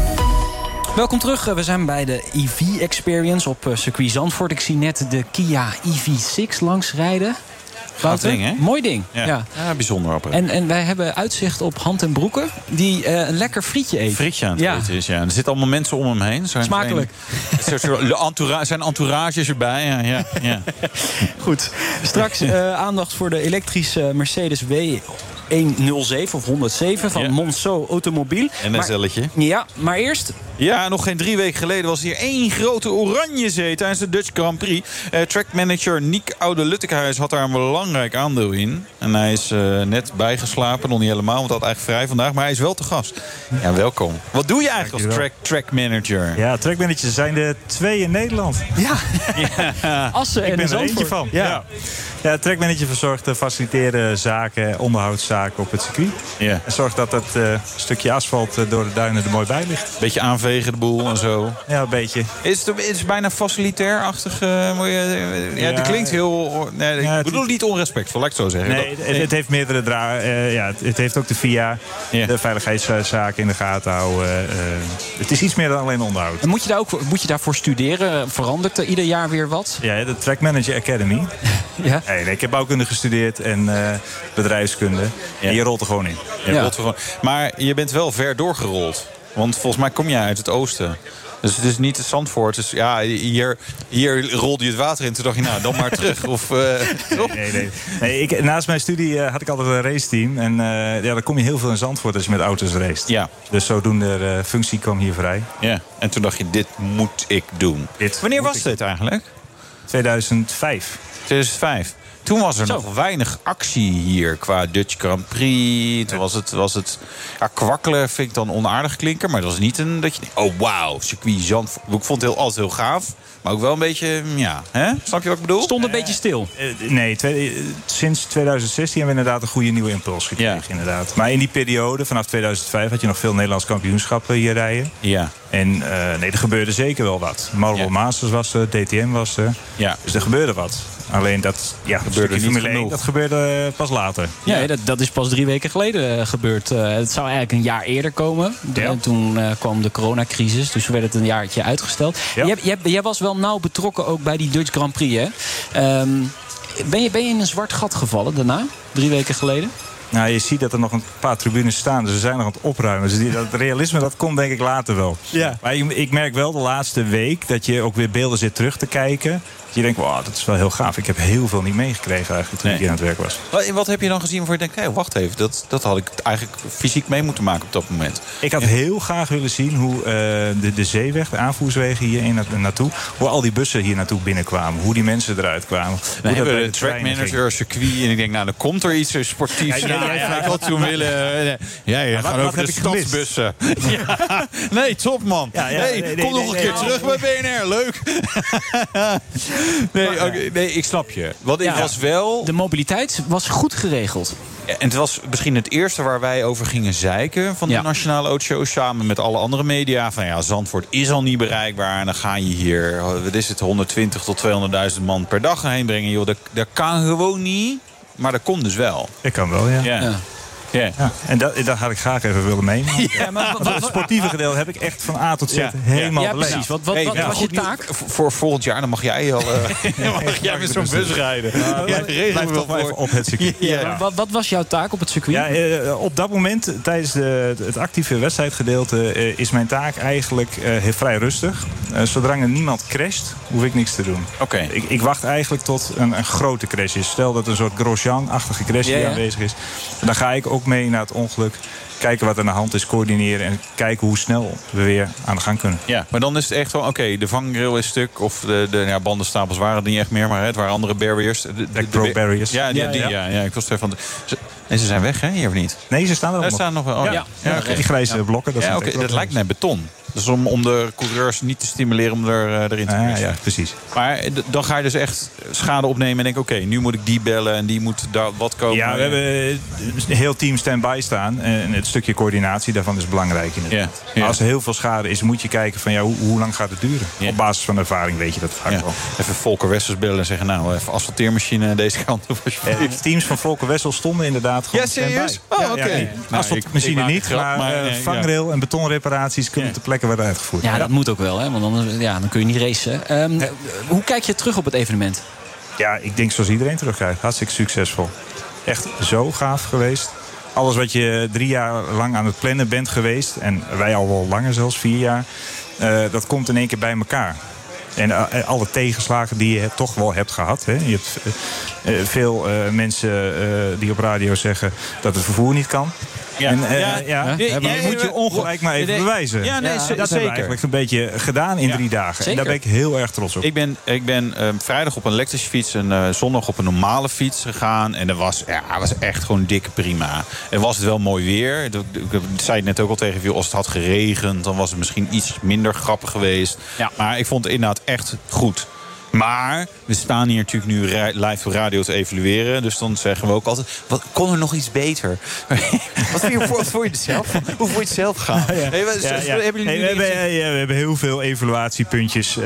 Welkom terug. Eh, We zijn bij de EV Experience op eh, circuit Zandvoort. Ik zie net de Kia EV6 langs rijden. Wouter,
ding, hè?
Mooi ding.
Ja,
Ja.
ja. bijzonder apparaat.
En, en wij hebben uitzicht op Hand en Broeken... die eh, een lekker frietje eten.
frietje aan het
Ja.
eten is. Ja. En er zitten allemaal mensen om hem heen. Zijn,
Smakelijk.
Zijn, zijn, de entoura- zijn entourages erbij. Ja, ja.
Goed. Straks aandacht voor de elektrische Mercedes W107 of 107 van
Ja.
Monceau Automobiel.
En een zelletje.
Ja, maar eerst
Ja, nog geen drie weken geleden was hier één grote oranje zee tijdens de Dutch Grand Prix. Eh, trackmanager Niek Oude Luttekhuis had daar een belangrijk aandeel in. En hij is eh, net bijgeslapen, nog niet helemaal, want hij had eigenlijk vrij vandaag. Maar hij is wel te gast. Ja, welkom. Wat doe je eigenlijk als track, trackmanager?
Ja, trackmanagers zijn er twee in Nederland.
Assen
Ik
en
ben er eentje van. Ja. Ja, trackmanager verzorgt de faciliteren zaken, onderhoudszaken op het circuit.
Ja.
En zorgt dat het eh, stukje asfalt eh, door de duinen er mooi bij ligt.
Beetje aanvegen de boel en zo.
Ja, een beetje.
Is het, is het bijna facilitair-achtig? eh, je- ja,
Ja.
dat klinkt heel... Nee,
Ja,
ik
het-
bedoel niet onrespectvol, laat ik het zo zeggen.
Nee,
Dat-
het, het heeft meerdere dragen. ja, het, het heeft ook de VIA,
Ja.
de veiligheidszaken in de gaten houden. eh, het is iets meer dan alleen onderhoud.
En moet je, daar ook, moet je daarvoor studeren? Verandert er ieder jaar weer wat?
Ja, de Track Manager Academy.
Ja.
Nee, nee, ik heb bouwkunde gestudeerd en eh, bedrijfskunde. En je rolt er gewoon in.
Ja. rolt er gewoon. Maar je bent wel ver doorgerold. Want volgens mij kom jij uit het oosten. Dus het is niet het Zandvoort. Dus ja, hier, hier rolde je het water in. Toen dacht je, nou, dan maar terug. Of, eh?
Nee, nee. nee ik, naast mijn studie eh, had ik altijd een raceteam. En eh, ja, dan kom je heel veel in Zandvoort als je met auto's race.
Ja.
Dus zodoende uh, functie kwam hier vrij.
ja. En toen dacht je, dit moet ik doen.
Dit
Wanneer was dit eigenlijk?
2005.
2005. Toen was er
Zo.
nog weinig actie hier qua Dutch Grand Prix. Toen was het, was het ja, kwakkelen vind ik dan onaardig klinken. Maar het was niet een dat je denkt, oh wauw, circuit Zandvoort. Ik vond het heel, altijd heel gaaf. Maar ook wel een beetje, ja, hè? Snap je wat ik bedoel?
Stond een beetje stil.
Eh, nee, twee- eh, sinds 2016 hebben we inderdaad een goede nieuwe impuls gekregen.
Ja.
Inderdaad. Maar in die periode, vanaf 2005, had je nog veel Nederlands kampioenschappen hier rijden.
Ja,
En eh, nee, er gebeurde zeker wel wat. Marlboro
Ja.
Masters was er, DTM was er.
ja.
Dus er gebeurde wat. Alleen dat ja,
Gebeurde
gebeurde
niet
Formule 1,
genoeg.
dat gebeurde eh, pas later.
Ja, dat, dat is pas drie weken geleden eh, gebeurd. Eh, het zou eigenlijk een jaar eerder komen. De-
Ja.
en toen eh, kwam de coronacrisis, dus werd het een jaartje uitgesteld.
Ja.
Jij, jij, jij was wel nauw betrokken ook bij die Dutch Grand Prix, hè? Ehm, ben, je, ben je in een zwart gat gevallen daarna, drie weken geleden?
Nou, je ziet dat er nog een paar tribunes staan. Dus we zijn nog aan het opruimen. Dus die, dat realisme, dat komt denk ik later wel.
Ja.
Maar ik, ik merk wel de laatste week dat je ook weer beelden zit terug te kijken. Je denkt, wow, dat is wel heel gaaf. Ik heb heel veel niet meegekregen eigenlijk toen
Nee.
ik hier aan het werk was.
Wat, wat heb je dan gezien waarvan je denkt, hé, wacht even, dat, dat had ik eigenlijk fysiek mee moeten maken op dat moment.
Ik had heel graag willen zien hoe eh, de, de zeeweg, de aanvoerswegen hierheen na- naartoe... hoe al die bussen hier naartoe binnenkwamen. Hoe die mensen eruit kwamen.
Dan hebben we de
treinen
trackmanager, circuit. En ik denk, nou, dan komt er iets eh, sportiefs.
Ja, ja, ja, ja.
had toen willen... eh, Ja, je
wat-
gaat
wat
over de stadsbussen. Ja. Nee, top man.
Ja, ja,
nee, kom nog een keer terug bij BNR. Leuk. nee, oké, nee, ik snap je. Want
Ja.
ik was wel...
De mobiliteit was goed geregeld.
En het was misschien het eerste waar wij over gingen zeiken van de
Ja.
Nationale Autoshow. Samen met alle andere media. Van ja, Zandvoort is al niet bereikbaar. En dan ga je hier, wat is het, 120 tot 200.000 man per dag heen brengen. Joh, dat, dat kan gewoon niet. Maar dat komt dus wel.
Ik kan wel, ja.
Ja.
Ja.
Ja.
Ja, en dat, dat had ik graag even willen meenemen.
Ja, maar
het sportieve gedeelte heb ik echt van A tot Z
Ja.
helemaal
Ja,
beleefd.
precies. Wat, wat,
Hey,
wat
ja,
was je taak?
Voor volgend jaar dan mag jij al. eh, mag jij met zo'n bus rijden. Regelt
Blijf
wel
toch maar even
voor.
op het circuit.
Ja.
Wat, wat was jouw taak op het circuit?
Ja, eh, op dat moment, tijdens de, het actieve wedstrijdgedeelte, eh, is mijn taak eigenlijk eh, heel vrij rustig. Zodra er niemand crasht, hoef ik niks te doen.
Oké.
Ik, ik wacht eigenlijk tot een, een grote crash is. Stel dat een soort Grosjean-achtige crash
Ja,
hier
ja.
aanwezig is. Dan ga ik ook mee naar het ongeluk. Kijken wat er aan de hand is, coördineren. En kijken hoe snel we weer aan de gang kunnen.
Ja, maar dan is het echt wel, oké, de vangrail is stuk. Of de, de ja, bandenstapels waren het niet echt meer, maar hè, het waren andere barriers. De, de,
pro barriers.
Ja, die,
Ja,
die,
ja.
ja. ja, ik was er van. En ze zijn weg, hè, hier of niet?
Nee, ze staan er
Er
nog.
staan nog wel. Oh, ja,
Ja,
ja. oké.
Die grijze blokken. Dat,
Ja,
zijn
oké,
echt
dat lijkt net beton. Dus om, om de coureurs niet te stimuleren om er, eh, erin te
Ah, ja, precies.
Maar eh, dan ga je dus echt schade opnemen en denken... oké, nu moet ik die bellen en die moet daar wat komen.
Ja, we hebben een heel team stand-by staan. En het stukje coördinatie daarvan is belangrijk inderdaad.
Ja, ja.
Maar als er heel veel schade is, moet je kijken van ja, hoe, hoe lang gaat het duren?
Ja.
Op basis van ervaring weet je dat vaak wel.
Even Volker Wessels bellen en zeggen... nou, even asfalteermachine deze kant op.
Eh, teams van Volker Wessel stonden inderdaad gewoon
Ja, serieus? Oh, oké.
nee.
Nou,
Asfaltmachine niet,
grap,
maar,
maar,
eh,
nee, ja.
vangrail en betonreparaties kunnen ter plekke worden uitgevoerd.
Ja, dat moet ook wel, hè? want dan, ja, dan kun je niet racen. Ehm, Hoe kijk je terug op het evenement?
Ja, ik denk zoals iedereen terugkijkt. Hartstikke succesvol. Echt zo gaaf geweest. Alles wat je drie jaar lang aan het plannen bent geweest... en wij al wel langer zelfs, vier jaar... eh, dat komt in één keer bij elkaar. En eh, alle tegenslagen die je toch wel hebt gehad. Hè. Je hebt eh, veel eh, mensen eh, die op radio zeggen dat het vervoer niet kan.
Ja.
En, eh,
Ja.
ja,
Ja,
maar
ja,
dat moet je ongelijk maar even bewijzen.
ja, nee,
dat
z-
hebben we
zeker.
eigenlijk een beetje gedaan in
Ja.
drie dagen. En
Zeker.
daar ben ik heel erg trots op.
Ik ben, ik ben eh, vrijdag op een elektrische fiets en eh, zondag op een normale fiets gegaan. En dat was, ja, was echt gewoon dikke prima. En was het wel mooi weer. Ik, ik- ik zei het net ook al tegen je, als het had geregend... dan was het misschien iets minder grappig geweest.
Ja.
Maar ik vond het inderdaad echt goed. Maar we staan hier natuurlijk nu live op radio te evalueren. Dus dan zeggen we ook altijd... Wat, kon er nog iets beter? wat je, wat vond je zelf? Hoe vond je het zelf gaan? Hey, wat-
Ja, ja.
Hebben jullie
Nee,
nu
we, hebben, we heel veel evaluatiepuntjes. eh,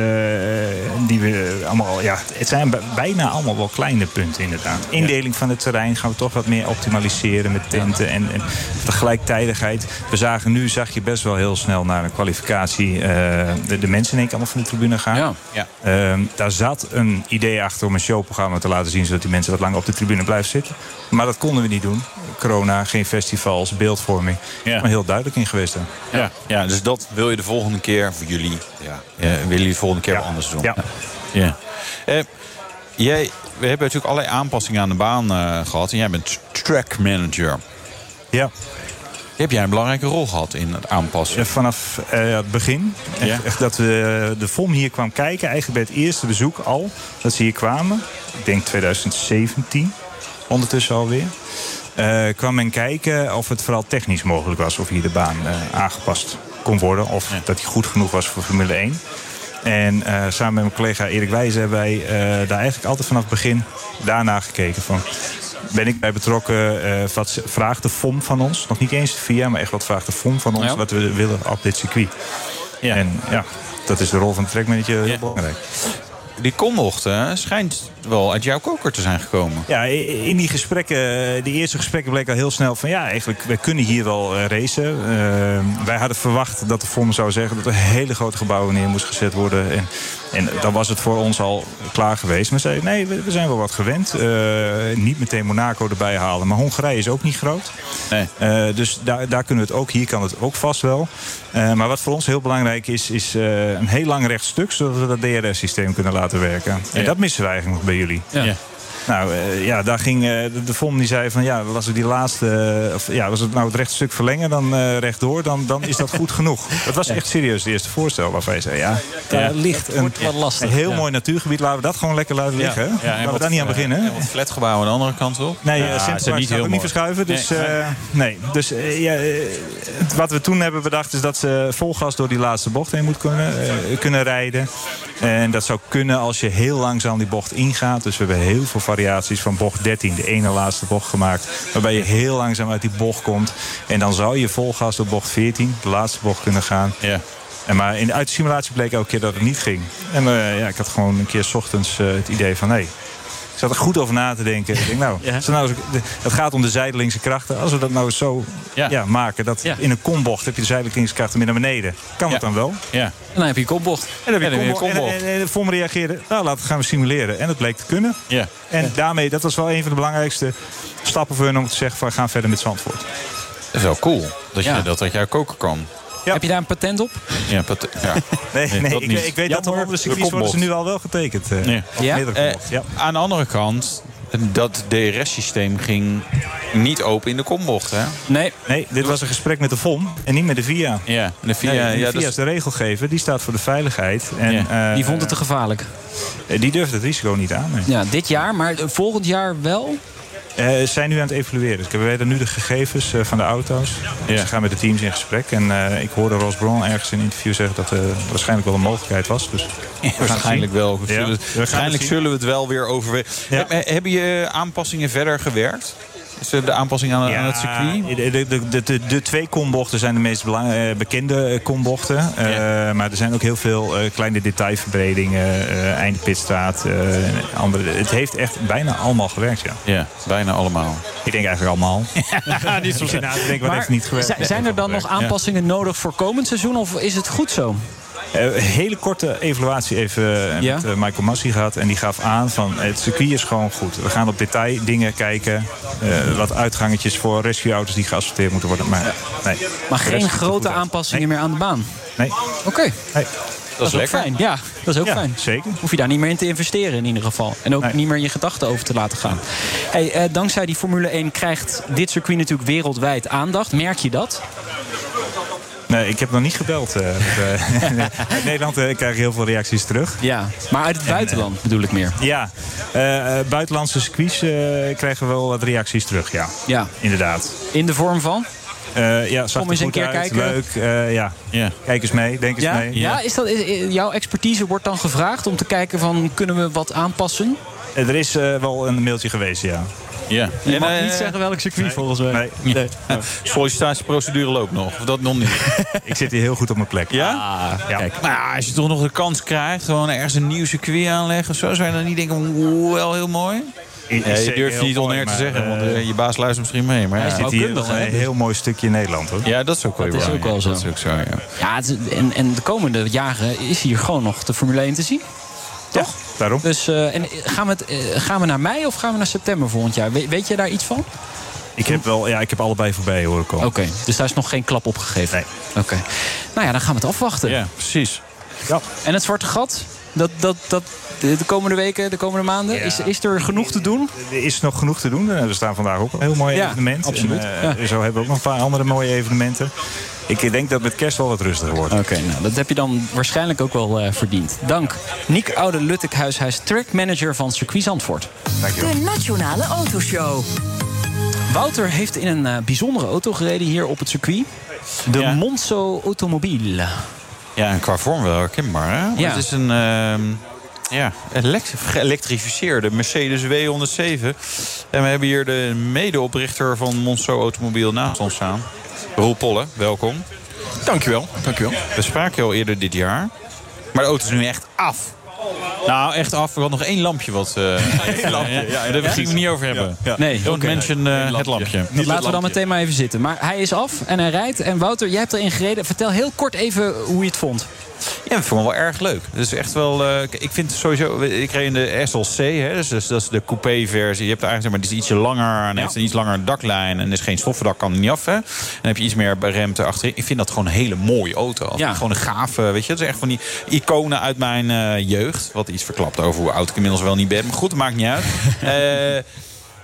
die we allemaal, ja, het zijn bijna allemaal wel kleine punten inderdaad. Indeling van het terrein gaan we toch wat meer optimaliseren met tenten en, en de gelijktijdigheid. We zagen nu, zag je best wel heel snel naar een kwalificatie eh, de, de mensen in één keer allemaal van de tribune gaan.
Ja.
Ja.
Ehm, daar zat een idee achter om een showprogramma te laten zien... zodat die mensen wat langer op de tribune blijven zitten. Maar dat konden we niet doen. Corona, geen festivals, beeldvorming.
Ja.
Maar heel duidelijk in geweest. Hè.
Ja, ja, dus dat wil je de volgende keer voor jullie. Ja, ja willen jullie de volgende keer
Ja.
wel anders doen?
Ja.
ja. Eh, jij, we hebben natuurlijk allerlei aanpassingen aan de baan eh, gehad. En jij bent track manager.
Ja.
Heb jij een belangrijke rol gehad in het aanpassen?
Vanaf eh, het begin. Echt,
Ja.
echt dat we de FOM hier kwam kijken. Eigenlijk bij het eerste bezoek al. Dat ze hier kwamen. Ik denk 2017. Ondertussen alweer. eh kwam men kijken of het vooral technisch mogelijk was. Of hier de baan eh, aangepast kon worden. Of dat die goed genoeg was voor Formule 1. En eh, samen met mijn collega Erik Wijzen hebben wij eh, daar eigenlijk altijd vanaf het begin daarna gekeken. Van, ben ik bij betrokken? eh, wat vraagt de FOM van ons? Nog niet eens VIA, maar echt wat vraagt de FOM van ons?
Ja.
Wat we willen op dit circuit.
Ja.
En ja, dat is de rol van de trackmanager heel belangrijk.
Die kombochten schijnt wel uit jouw koker te zijn gekomen.
Ja, in die gesprekken, eh, die eerste gesprekken bleek al heel snel van ja, eigenlijk, we kunnen hier wel eh, racen. Eh, wij hadden verwacht dat de FOM zou zeggen dat er hele grote gebouwen neer moest gezet worden. En, en dan was het voor ons al klaar geweest. Maar zeiden nee, we, we zijn wel wat gewend. Niet meteen Monaco erbij halen. Maar Hongarije is ook niet groot.
Nee.
Dus daar, daar kunnen we het ook. Hier kan het ook vast wel. Eh, maar wat voor ons heel belangrijk is, is eh, een heel lang rechtstuk, zodat we dat DRS-systeem kunnen laten werken. En
Ja.
dat missen we eigenlijk nog bij jullie.
Ja.
Nou eh, ja, daar ging eh, de, de FOM die zei van ja, als we die laatste, eh, of ja, als we het nou het rechtstuk verlengen, dan eh, rechtdoor, dan, dan is dat goed genoeg. Dat was echt serieus het eerste voorstel waarvan je zei ja, daar ligt een,
wordt wat lastig,
een heel
ja.
mooi natuurgebied, laten we dat gewoon lekker laten liggen.
en
laten we daar niet aan beginnen.
en wat flatgebouwen aan de andere kant op.
Nee,
ja,
ja, niet
niet heel mooi.
niet verschuiven. Dus,
Nee,
nee, nee. dus ja, het- wat we toen hebben bedacht is dat ze vol gas door die laatste bocht heen moet kunnen, eh, kunnen rijden. En dat zou kunnen als je heel langzaam die bocht ingaat. Dus we hebben heel veel variaties van bocht 13, de ene laatste bocht gemaakt. Waarbij je heel langzaam uit die bocht komt. En dan zou je vol gas door bocht 14, de laatste bocht, kunnen gaan.
Ja.
En maar in de, uit de simulatie bleek elke keer dat het niet ging. En eh, ja, ik had gewoon een keer 's ochtends eh, het idee van... hé, Ik zat er goed over na te denken. Ik denk, nou,
Ja.
nou, het gaat om de zijdelingse krachten. Als we dat nou zo
Ja.
ja. maken, dat
Ja.
in een kombocht heb je de zijdelingse krachten meer naar beneden. Kan dat dan wel?
Ja.
En dan heb je een kopbocht.
En dan heb je kombocht. En,
kombocht.
en, en Vom reageerde, nou laten we gaan we simuleren. En dat bleek te kunnen.
Ja.
En daarmee, dat was wel een van de belangrijkste stappen voor hun om te zeggen van we gaan verder met Zandvoort.
Dat is wel cool. Dat je
Ja.
dat uit jouw koker kan.
Ja.
Heb je daar een patent op?
Ja, pat- ja.
Nee,
Nee,
nee,
dat
ik,
niet.
ik weet
Ja,
dat er de circuits worden ze nu al wel getekend. eh,
Ja? Eh,
ja.
Aan de andere kant, dat DRS-systeem ging niet open in de kombocht, hè?
Nee.
Nee, dit was een gesprek met de VOM en niet met de VIA.
Ja, de VIA,
Nee, de
ja,
VIA
dat
is de regelgever, die staat voor de veiligheid. En,
Ja.
eh,
Die vond het te gevaarlijk.
die durft het risico niet aan. nee.
Ja, dit jaar, maar volgend jaar wel?
Ze zijn nu aan het evalueren. Dus we weten nu de gegevens eh, van de auto's.
Ja.
Ze gaan met de teams in gesprek. En eh, ik hoorde Ross Braun ergens in een interview zeggen dat er waarschijnlijk wel een mogelijkheid was. Dus
Waarschijnlijk wel. We
Ja,
zullen-
we
waarschijnlijk zullen we het wel weer overwegen. Heb- Hebben je aanpassingen verder gewerkt? Is de aanpassing aan, aan het circuit?
De, de, de, de, de twee kombochten zijn de meest belang, eh, bekende eh, kombochten. Eh, Maar er zijn ook heel veel eh, kleine detailverbredingen. eh einde pitstraat. eh, andere. Het heeft echt bijna allemaal gewerkt, ja.
Ja, bijna allemaal.
Ik denk eigenlijk allemaal. Ja, niet zo. Te denken, wat
Maar
heeft niet gewerkt?
zijn- zijn er dan nog aanpassingen nodig voor komend seizoen? Of is het goed zo?
Eh, Een hele korte evaluatie even eh,
Ja?
met eh, Michael Massey gehad. En die gaf aan van het circuit is gewoon goed. We gaan op detail dingen kijken. Eh, wat uitgangetjes voor rescueauto's die geasfalteerd moeten worden. Maar, nee,
Maar geen grote aanpassingen meer aan de baan?
Nee,
Oké,
nee.
Dat,
dat is ook
lekker.
fijn. Ja, dat is ook
Ja,
fijn.
zeker.
Hoef je daar niet meer in te investeren in ieder geval. En ook
Nee.
niet meer je gedachten over te laten gaan. Hey, eh, dankzij die Formule 1 krijgt dit circuit natuurlijk wereldwijd aandacht. Merk je dat?
Nee, ik heb nog niet gebeld. eh, met, eh, uit Nederland eh, krijg ik heel veel reacties terug.
Ja, maar uit het buitenland bedoel ik meer.
Ja, buitenlandse circuits eh, krijgen we wel wat reacties terug, ja.
Ja,
Inderdaad.
in de vorm van?
Eh, ja, zag
Kom eens een keer
uit,
kijken.
Leuk, eh, ja.
Ja.
Kijk eens mee, denk eens
Ja,
mee.
ja is dat, is- jouw expertise wordt dan gevraagd om te kijken van kunnen we wat aanpassen?
Er is eh, wel een mailtje geweest, ja.
Ja.
Je
En,
mag
eh,
niet zeggen welk circuit volgens mij.
Nee,
ja. Sollicitatieprocedure loopt nog. Of dat nog niet?
ik zit hier heel goed op mijn plek.
Ja?
Ja.
Maar ja, als je toch nog de kans krijgt, gewoon ergens een nieuw circuit aanleggen of zo, zou je dan niet denken, oeh, wel heel mooi?
Is
Ja, je
zeker
durft
heel
niet oneer te zeggen, want
eh,
eh, je baas luistert misschien mee. Maar ja.
zit hier een heel mooi stukje Nederland, hoor.
ja, dat is ook wel,
Dat is ook wel zo.
Dat is ook zo, ja.
Ja, het- en, en de komende jaren is hier gewoon nog de Formule 1 te zien.
Toch? Daarom.
Dus eh, en gaan, we het, eh, gaan we naar mei of gaan we naar september volgend jaar? We- weet je daar iets van?
Ik heb, wel, ja, ik heb allebei voorbij horen komen.
Oké, dus daar is nog geen klap op gegeven.
Nee.
Oké. Nou ja, dan gaan we het afwachten.
Ja, precies.
Ja.
En het zwarte gat? Dat, dat, dat, de de komende weken, de komende maanden,
Ja.
is, is er genoeg te doen?
Er is nog genoeg te doen. Er staan vandaag ook een heel mooi
Ja,
evenement.
absoluut.
En, eh, Zo hebben we ook nog een paar andere mooie evenementen. Ik denk dat met kerst wel wat rustiger wordt.
Oké, nou, dat heb je dan waarschijnlijk ook wel eh, verdiend. Dank. Niek Oude Luttekhuis, hij is trackmanager van Circuit Zandvoort.
Dankjewel.
De Nationale Autoshow.
Wouter heeft in een eh, bijzondere auto gereden hier op het circuit. De
Ja.
Monzo Automobiel.
Ja, en qua vorm wel herkenbaar, hè?
Ja.
Het is een ehm, ja, geëlektrificeerde Mercedes W107. En we hebben hier de medeoprichter van Monzo Automobiel naast ons staan. Roel Polle, welkom.
Dankjewel, dankjewel.
We spraken al eerder dit jaar. Maar de auto is nu echt af. Nou, echt af. Er had nog één lampje wat... eh lampje, ja, daar gingen we niet over hebben.
Nee,
Don't
oké.
mention eh, het lampje.
Dat laten we dan meteen maar even zitten. Maar hij is af en hij rijdt. En Wouter, jij hebt erin gereden. Vertel heel kort even hoe je het vond.
Ja, ik vond het wel erg leuk. Het is echt wel. eh, ik vind sowieso. Ik reed in de SLC, hè, dus, dus dat is de coupé-versie. Je hebt eigenlijk maar, die is ietsje langer en heeft een iets langer daklijn. En is geen stoffendak, kan er niet af. Hè. Dan heb je iets meer remte achterin. Ik vind dat gewoon een hele mooie auto.
Ja.
Gewoon een gave, weet je. Het is echt van die iconen uit mijn eh, jeugd. Wat iets verklapt over hoe oud ik inmiddels wel niet ben. Maar goed, dat maakt niet uit.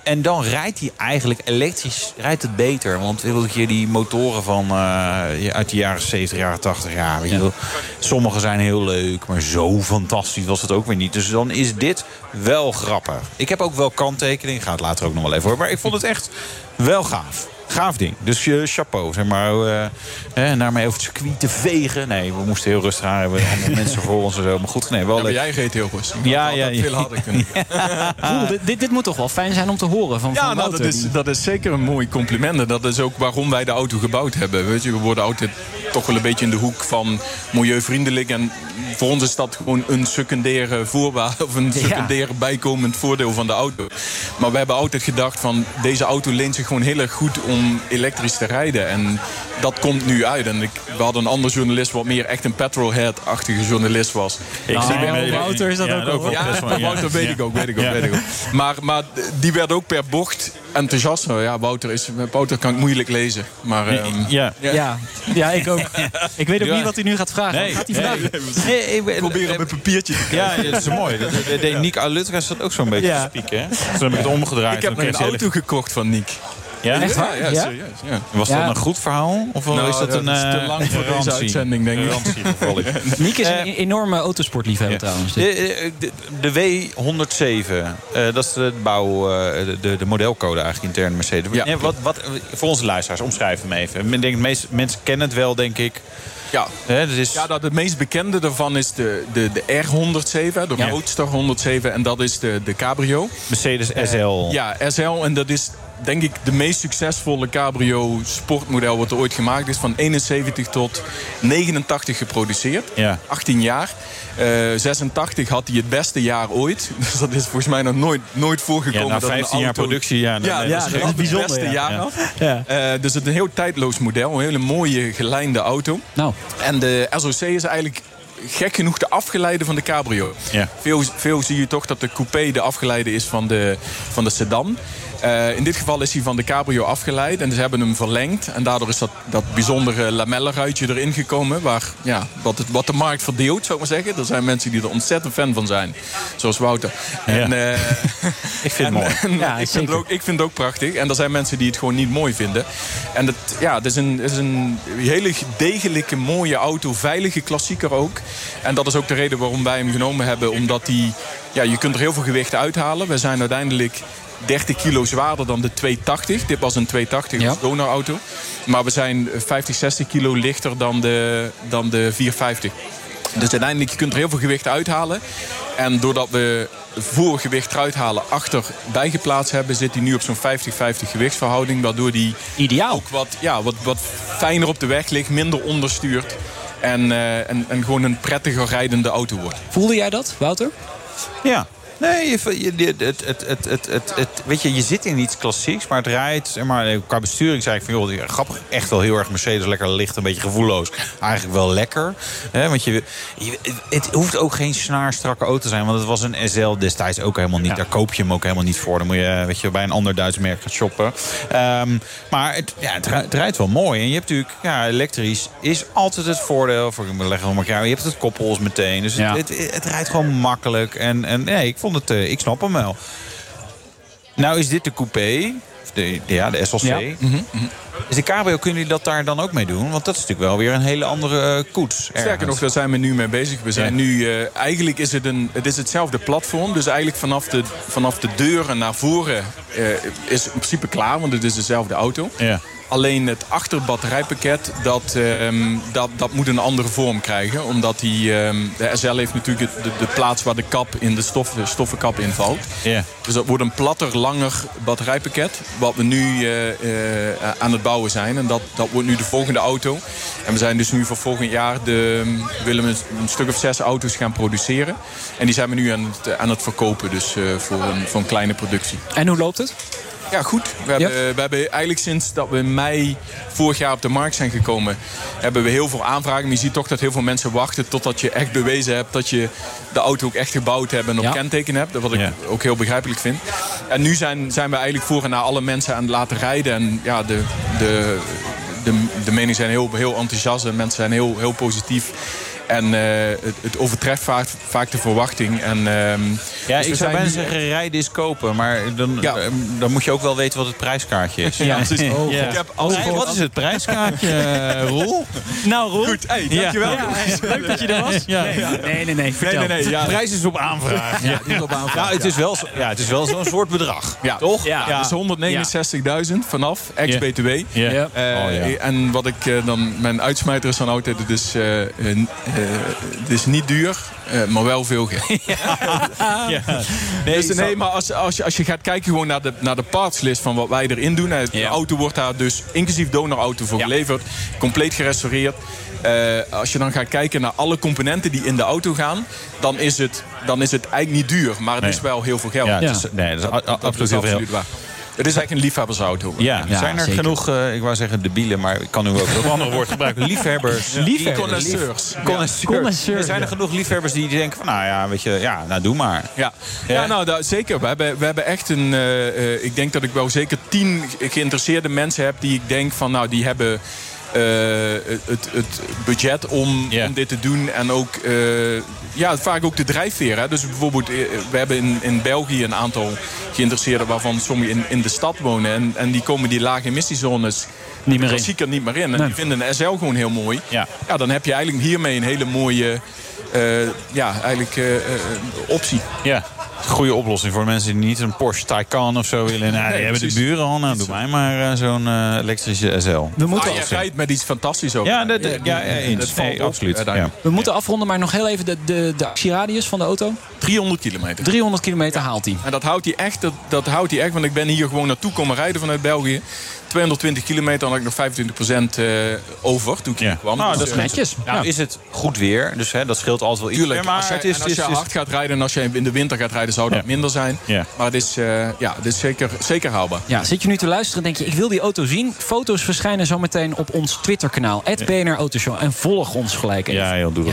En dan rijdt hij eigenlijk elektrisch rijdt het beter. Want je, die motoren van, eh, uit de jaren 70, jaren 80... Ja, weet je wel, sommige zijn heel leuk, maar zo fantastisch was het ook weer niet. Dus dan is dit wel grappig. Ik heb ook wel kanttekening, ga het later ook nog wel even hoor. Maar ik vond het echt wel gaaf. Gaaf ding. Dus uh, chapeau, zeg maar. Uh, eh, naar mij over het circuit te vegen. Nee, we moesten heel rustig aan hebben. Mensen voor ons en zo. Maar goed, nee, wel
ja, maar jij reed heel rustig.
Ja, ja, ja.
veel harder kunnen.
Oeh, dit, dit moet toch wel fijn zijn om te horen van,
ja,
van
nou, dat, is, dat is zeker een mooi compliment. En dat is ook waarom wij de auto gebouwd hebben. Weet je, we worden altijd toch wel een beetje in de hoek van milieuvriendelijk. En voor ons is dat gewoon een secundaire voorwaarde of een secundaire bijkomend voordeel van de auto. Maar we hebben altijd gedacht van deze auto leent zich gewoon heel erg goed om elektrisch te rijden. En dat komt nu uit. En ik, we hadden een andere journalist wat meer echt een petrolhead-achtige journalist was.
Ik nou, zie bij Wouter is dat
ja,
ook wel.
Ja, Wouter weet ik ook, weet ik ook, weet ik ook. Maar, maar die werd ook per bocht enthousiasme. Ja, Wouter, is, Wouter kan ik moeilijk lezen. Maar, um,
ja. Ja. ja, ik ook. Ik weet ook niet wat hij nu gaat vragen. Nee. Wat gaat hij vragen?
Nee, ik probeer een papiertje te
Ja, dat is mooi. Dat Alutra dat ook zo'n beetje ja. te spieken. Zo heb ik het omgedraaid.
Ik heb een auto gekocht van Nick.
Ja?
Echt waar? Ja, ja, serieus. Ja.
Was dat een goed verhaal? Of
nou,
is dat een
is te lang voor deze uitzending, denk ik.
Nick is een enorme autosportliefhebber trouwens.
De, de, de W107, uh, dat is de bouw, uh, de, de modelcode eigenlijk intern Mercedes. Ja. Wat, wat, voor onze luisteraars, omschrijf hem even. Ik denk, de meeste mensen kennen het wel, denk ik.
Ja, He, dat is... ja dat het meest bekende daarvan is de, de, de R107, de ja. Roadster 107. En dat is de, de Cabrio.
Mercedes SL.
ja, SL. En dat is denk ik de meest succesvolle cabrio sportmodel wat er ooit gemaakt is. Van 71 tot 89 geproduceerd.
Ja.
18 jaar. Uh, 86 had hij het beste jaar ooit. Dus dat is volgens mij nog nooit, nooit voorgekomen. Ja,
na 15
auto...
jaar productie, ja.
ja,
nee,
ja dat is het beste ja. jaar af. Ja. Uh, dus het is een heel tijdloos model. Een hele mooie gelijnde auto.
Nou.
En de SOC is eigenlijk gek genoeg de afgeleide van de cabrio.
Ja.
Veel, veel zie je toch dat de coupé de afgeleide is van de, van de sedan. Uh, in dit geval is hij van de cabrio afgeleid en ze hebben hem verlengd. En daardoor is dat, dat bijzondere lamellenruitje erin gekomen. Waar, ja, wat, het, wat de markt verdeelt, zou ik maar zeggen. Er zijn mensen die er ontzettend fan van zijn. Zoals Wouter.
Ja. En, uh, ik vind het mooi.
En, ja, ik, vind het ook, ik vind het ook prachtig. En er zijn mensen die het gewoon niet mooi vinden. En het, ja, het is, een, het is een hele degelijke, mooie auto. Veilige klassieker ook. En dat is ook de reden waarom wij hem genomen hebben. Omdat die, ja, je kunt er heel veel gewicht uithalen. We zijn uiteindelijk 30 kilo zwaarder dan de 280. Dit was een 280 ja. donorauto. Maar we zijn 50, 60 kilo lichter dan de, dan de 450. Dus uiteindelijk, je kunt er heel veel gewicht uithalen. En doordat we voor gewicht eruit halen achter bijgeplaatst hebben... zit hij nu op zo'n 50-50 gewichtsverhouding. Waardoor die
Ideaal.
ook wat, ja, wat, wat fijner op de weg ligt, minder onderstuurt. En, uh, en, en gewoon een prettiger rijdende auto wordt.
Voelde jij dat, Wouter?
Ja, Nee, je, het, het, het, het, het, het, weet je, je zit in iets klassieks, maar het rijdt. Maar, qua besturing zei ik van, joh, grappig, echt wel heel erg Mercedes, lekker licht, een beetje gevoelloos. Eigenlijk wel lekker. Hè, want je, je, het hoeft ook geen snaarstrakke auto te zijn, want het was een SL destijds ook helemaal niet. Daar koop je hem ook helemaal niet voor. Dan moet je, weet je bij een ander Duits merk gaan shoppen. Um, maar het, ja, het, rijdt wel mooi. En je hebt natuurlijk, ja, elektrisch is altijd het voordeel. Voor, ik leggen we elkaar. Je hebt het koppels meteen. Dus het, het, het, rijdt gewoon makkelijk. En, en nee, ik vond het, uh, ik snap hem wel. Nou is dit de coupé. De, ja, de SLC. Ja. Mm -hmm. Is de cabrio, kunnen jullie dat daar dan ook mee doen? Want dat is natuurlijk wel weer een hele andere uh, koets.
Sterker nog, daar zijn we nu mee bezig. We zijn ja. nu, uh, eigenlijk is het, een, het is hetzelfde platform. Dus eigenlijk vanaf de, vanaf de deuren naar voren uh, is in principe klaar. Want het is dezelfde auto.
Ja.
Alleen het achterbatterijpakket, dat, um, dat, dat moet een andere vorm krijgen. Omdat die, um, de SL heeft natuurlijk de, de, plaats waar de kap in de stof, de stoffenkap invalt.
Yeah.
Dus dat wordt een platter, langer batterijpakket. Wat we nu uh, uh, aan het bouwen zijn. En dat, dat wordt nu de volgende auto. En we zijn dus nu voor volgend jaar de, willen we een stuk of zes auto's gaan produceren. En die zijn we nu aan het, aan het verkopen. Dus uh, voor, een, voor een kleine productie.
En hoe loopt het?
Ja, goed. We hebben, we hebben eigenlijk sinds dat we in mei vorig jaar op de markt zijn gekomen... hebben we heel veel aanvragen. Maar je ziet toch dat heel veel mensen wachten totdat je echt bewezen hebt... dat je de auto ook echt gebouwd hebt en op ja. kenteken hebt. Wat ik ja. ook heel begrijpelijk vind. En nu zijn, zijn we eigenlijk voor en naar alle mensen aan het laten rijden. En ja, de, de, de, de meningen zijn heel, heel enthousiast en mensen zijn heel, heel positief. En eh, het, het overtreft vaak, vaak de verwachting. En, ehm,
Ja,
dus
ik zou bijna zeggen, rijd eens kopen. Maar dan,
Ja.
eh, dan moet je ook wel weten wat het prijskaartje is.
Ja, precies.
Ja.
Ik heb voor-
wat is het prijskaartje, eh, Roel?
Nou, Roel.
Goed, hey, dankjewel.
Ja, leuk dat je er was.
Ja.
Nee, nee, nee.
Nee,
Vertel.
nee, nee. Ja.
De prijs is op aanvraag.
Ja, is op aanvraag,
Nou, het is wel, zo- ja, het is wel zo'n soort bedrag.
Ja.
Toch?
Ja,
Ja.
dus 169.000 vanaf, ex-BTW.
Ja.
Ja.
Eh,
Oh, ja.
En wat ik dan, mijn uitsmijter is dan altijd, het is, eh, eh, eh, het is niet duur, eh, maar wel veel geld.
Ja.
Nee, dus, nee maar als, als, je, als je gaat kijken gewoon naar de, naar de partslist van wat wij erin doen. De
Ja.
auto wordt daar dus inclusief donorauto voor
Ja.
geleverd. Compleet gerestaureerd. Eh, als je dan gaat kijken naar alle componenten die in de auto gaan... dan is het, dan is het eigenlijk niet duur. Maar het
Nee.
is wel heel veel geld.
Ja, is, nee, dat is a- a-
Dat
absoluut
is
heel veel.
absoluut waar. Het is eigenlijk een liefhebbersauto.
Ja,
Ja,
zijn er
zeker.
genoeg, eh, ik wou zeggen debielen, maar ik kan nu ook een ander woord gebruiken. Liefhebbers.
Liefhebbers.
Connoisseurs.
Connoisseurs. Er zijn er genoeg liefhebbers die denken van, nou ja, weet je, ja, nou doe maar.
Ja,
Ja.
nou zeker. We hebben, we hebben echt een. eh, eh, ik denk dat ik wel zeker tien geïnteresseerde mensen heb die ik denk van, nou, die hebben. Eh, het, het, budget om, om dit te doen. En ook eh, ja, vaak ook de drijfveer. Hè. Dus bijvoorbeeld, eh, we hebben in, in België een aantal geïnteresseerden waarvan sommigen in, in de stad wonen. En, en die komen die lage emissiezones
Niet meer in.
klassieker niet meer in. En
Nee.
die vinden de SL gewoon heel mooi.
Ja.
ja, dan heb je eigenlijk hiermee een hele mooie ja, eigenlijk, optie.
Ja, goede oplossing voor mensen die niet een Porsche Taycan of zo willen. Nou, die hebben de buren al, nou doe mij maar eh, zo'n eh, elektrische SL.
We moeten,
Ah, je rijdt met iets fantastisch ook.
Ja, dat- ja, ja, eens.
dat valt
Nee,
op,
absoluut.
uiteindelijk.
we moeten afronden, maar nog heel even de, de, de actieradius van de auto.
300 kilometer.
300 kilometer haalt hij.
En dat houdt hij echt, dat, dat houdt hij echt, want ik ben hier gewoon naartoe komen rijden vanuit België. 220 kilometer, dan had ik nog 25% eh, over toen ik hier
Ja.
kwam.
Nou,
Dus,
dat is
eh,
Netjes.
Nou
Ja.
is het goed weer, dus hè, dat scheelt altijd wel iets.
Tuurlijk,
maar
als je,
het is,
en als
het
je
is, het is-
hard gaat rijden en als je in de winter gaat rijden, zou dat
Ja.
minder zijn.
Ja.
Maar het is, eh, ja, het is zeker, zeker haalbaar.
Ja, zit je nu te luisteren denk je, ik wil die auto zien. Foto's verschijnen zometeen op ons Twitterkanaal. BNR Autoshow. En volg ons gelijk even.
Ja, heel doe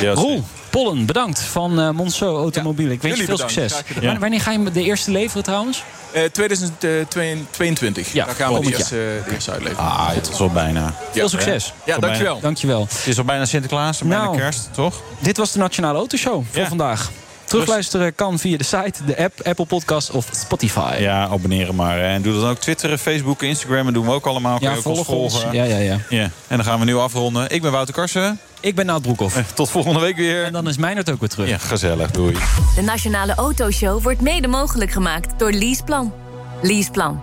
dat
Roel, Pollen, bedankt van eh Monceau Automobiel. Ik wens je
jullie
veel
bedankt.
succes. Wanneer- ga je de eerste leveren trouwens?
Eh 2022,
Ja,
daar gaan we de
volgend
eerste, de eerste uitleveren.
Ah, het is al bijna.
Veel succes.
Ja, dankjewel.
Dankjewel.
Het is al bijna Sinterklaas en bijna
Nou.
kerst, toch?
Dit was de Nationale Autoshow voor
Ja.
vandaag. Terugluisteren kan via de site, de app, Apple Podcast of Spotify.
Ja, abonneren maar. hè. En doe dat ook. Twitteren, Facebook, Instagram. Dat doen we ook allemaal. Kun
Ja,
je ook ons
volg ons.
volgen.
Ja, ja, ja.
Ja. En dan gaan we nu afronden. Ik ben Wouter Karsen.
Ik ben Nout Broekhoff.
Eh, Tot volgende week weer.
En dan is Meijnerd ook weer terug.
Ja, gezellig. Doei.
De Nationale Autoshow wordt mede mogelijk gemaakt door Leaseplan. Leaseplan.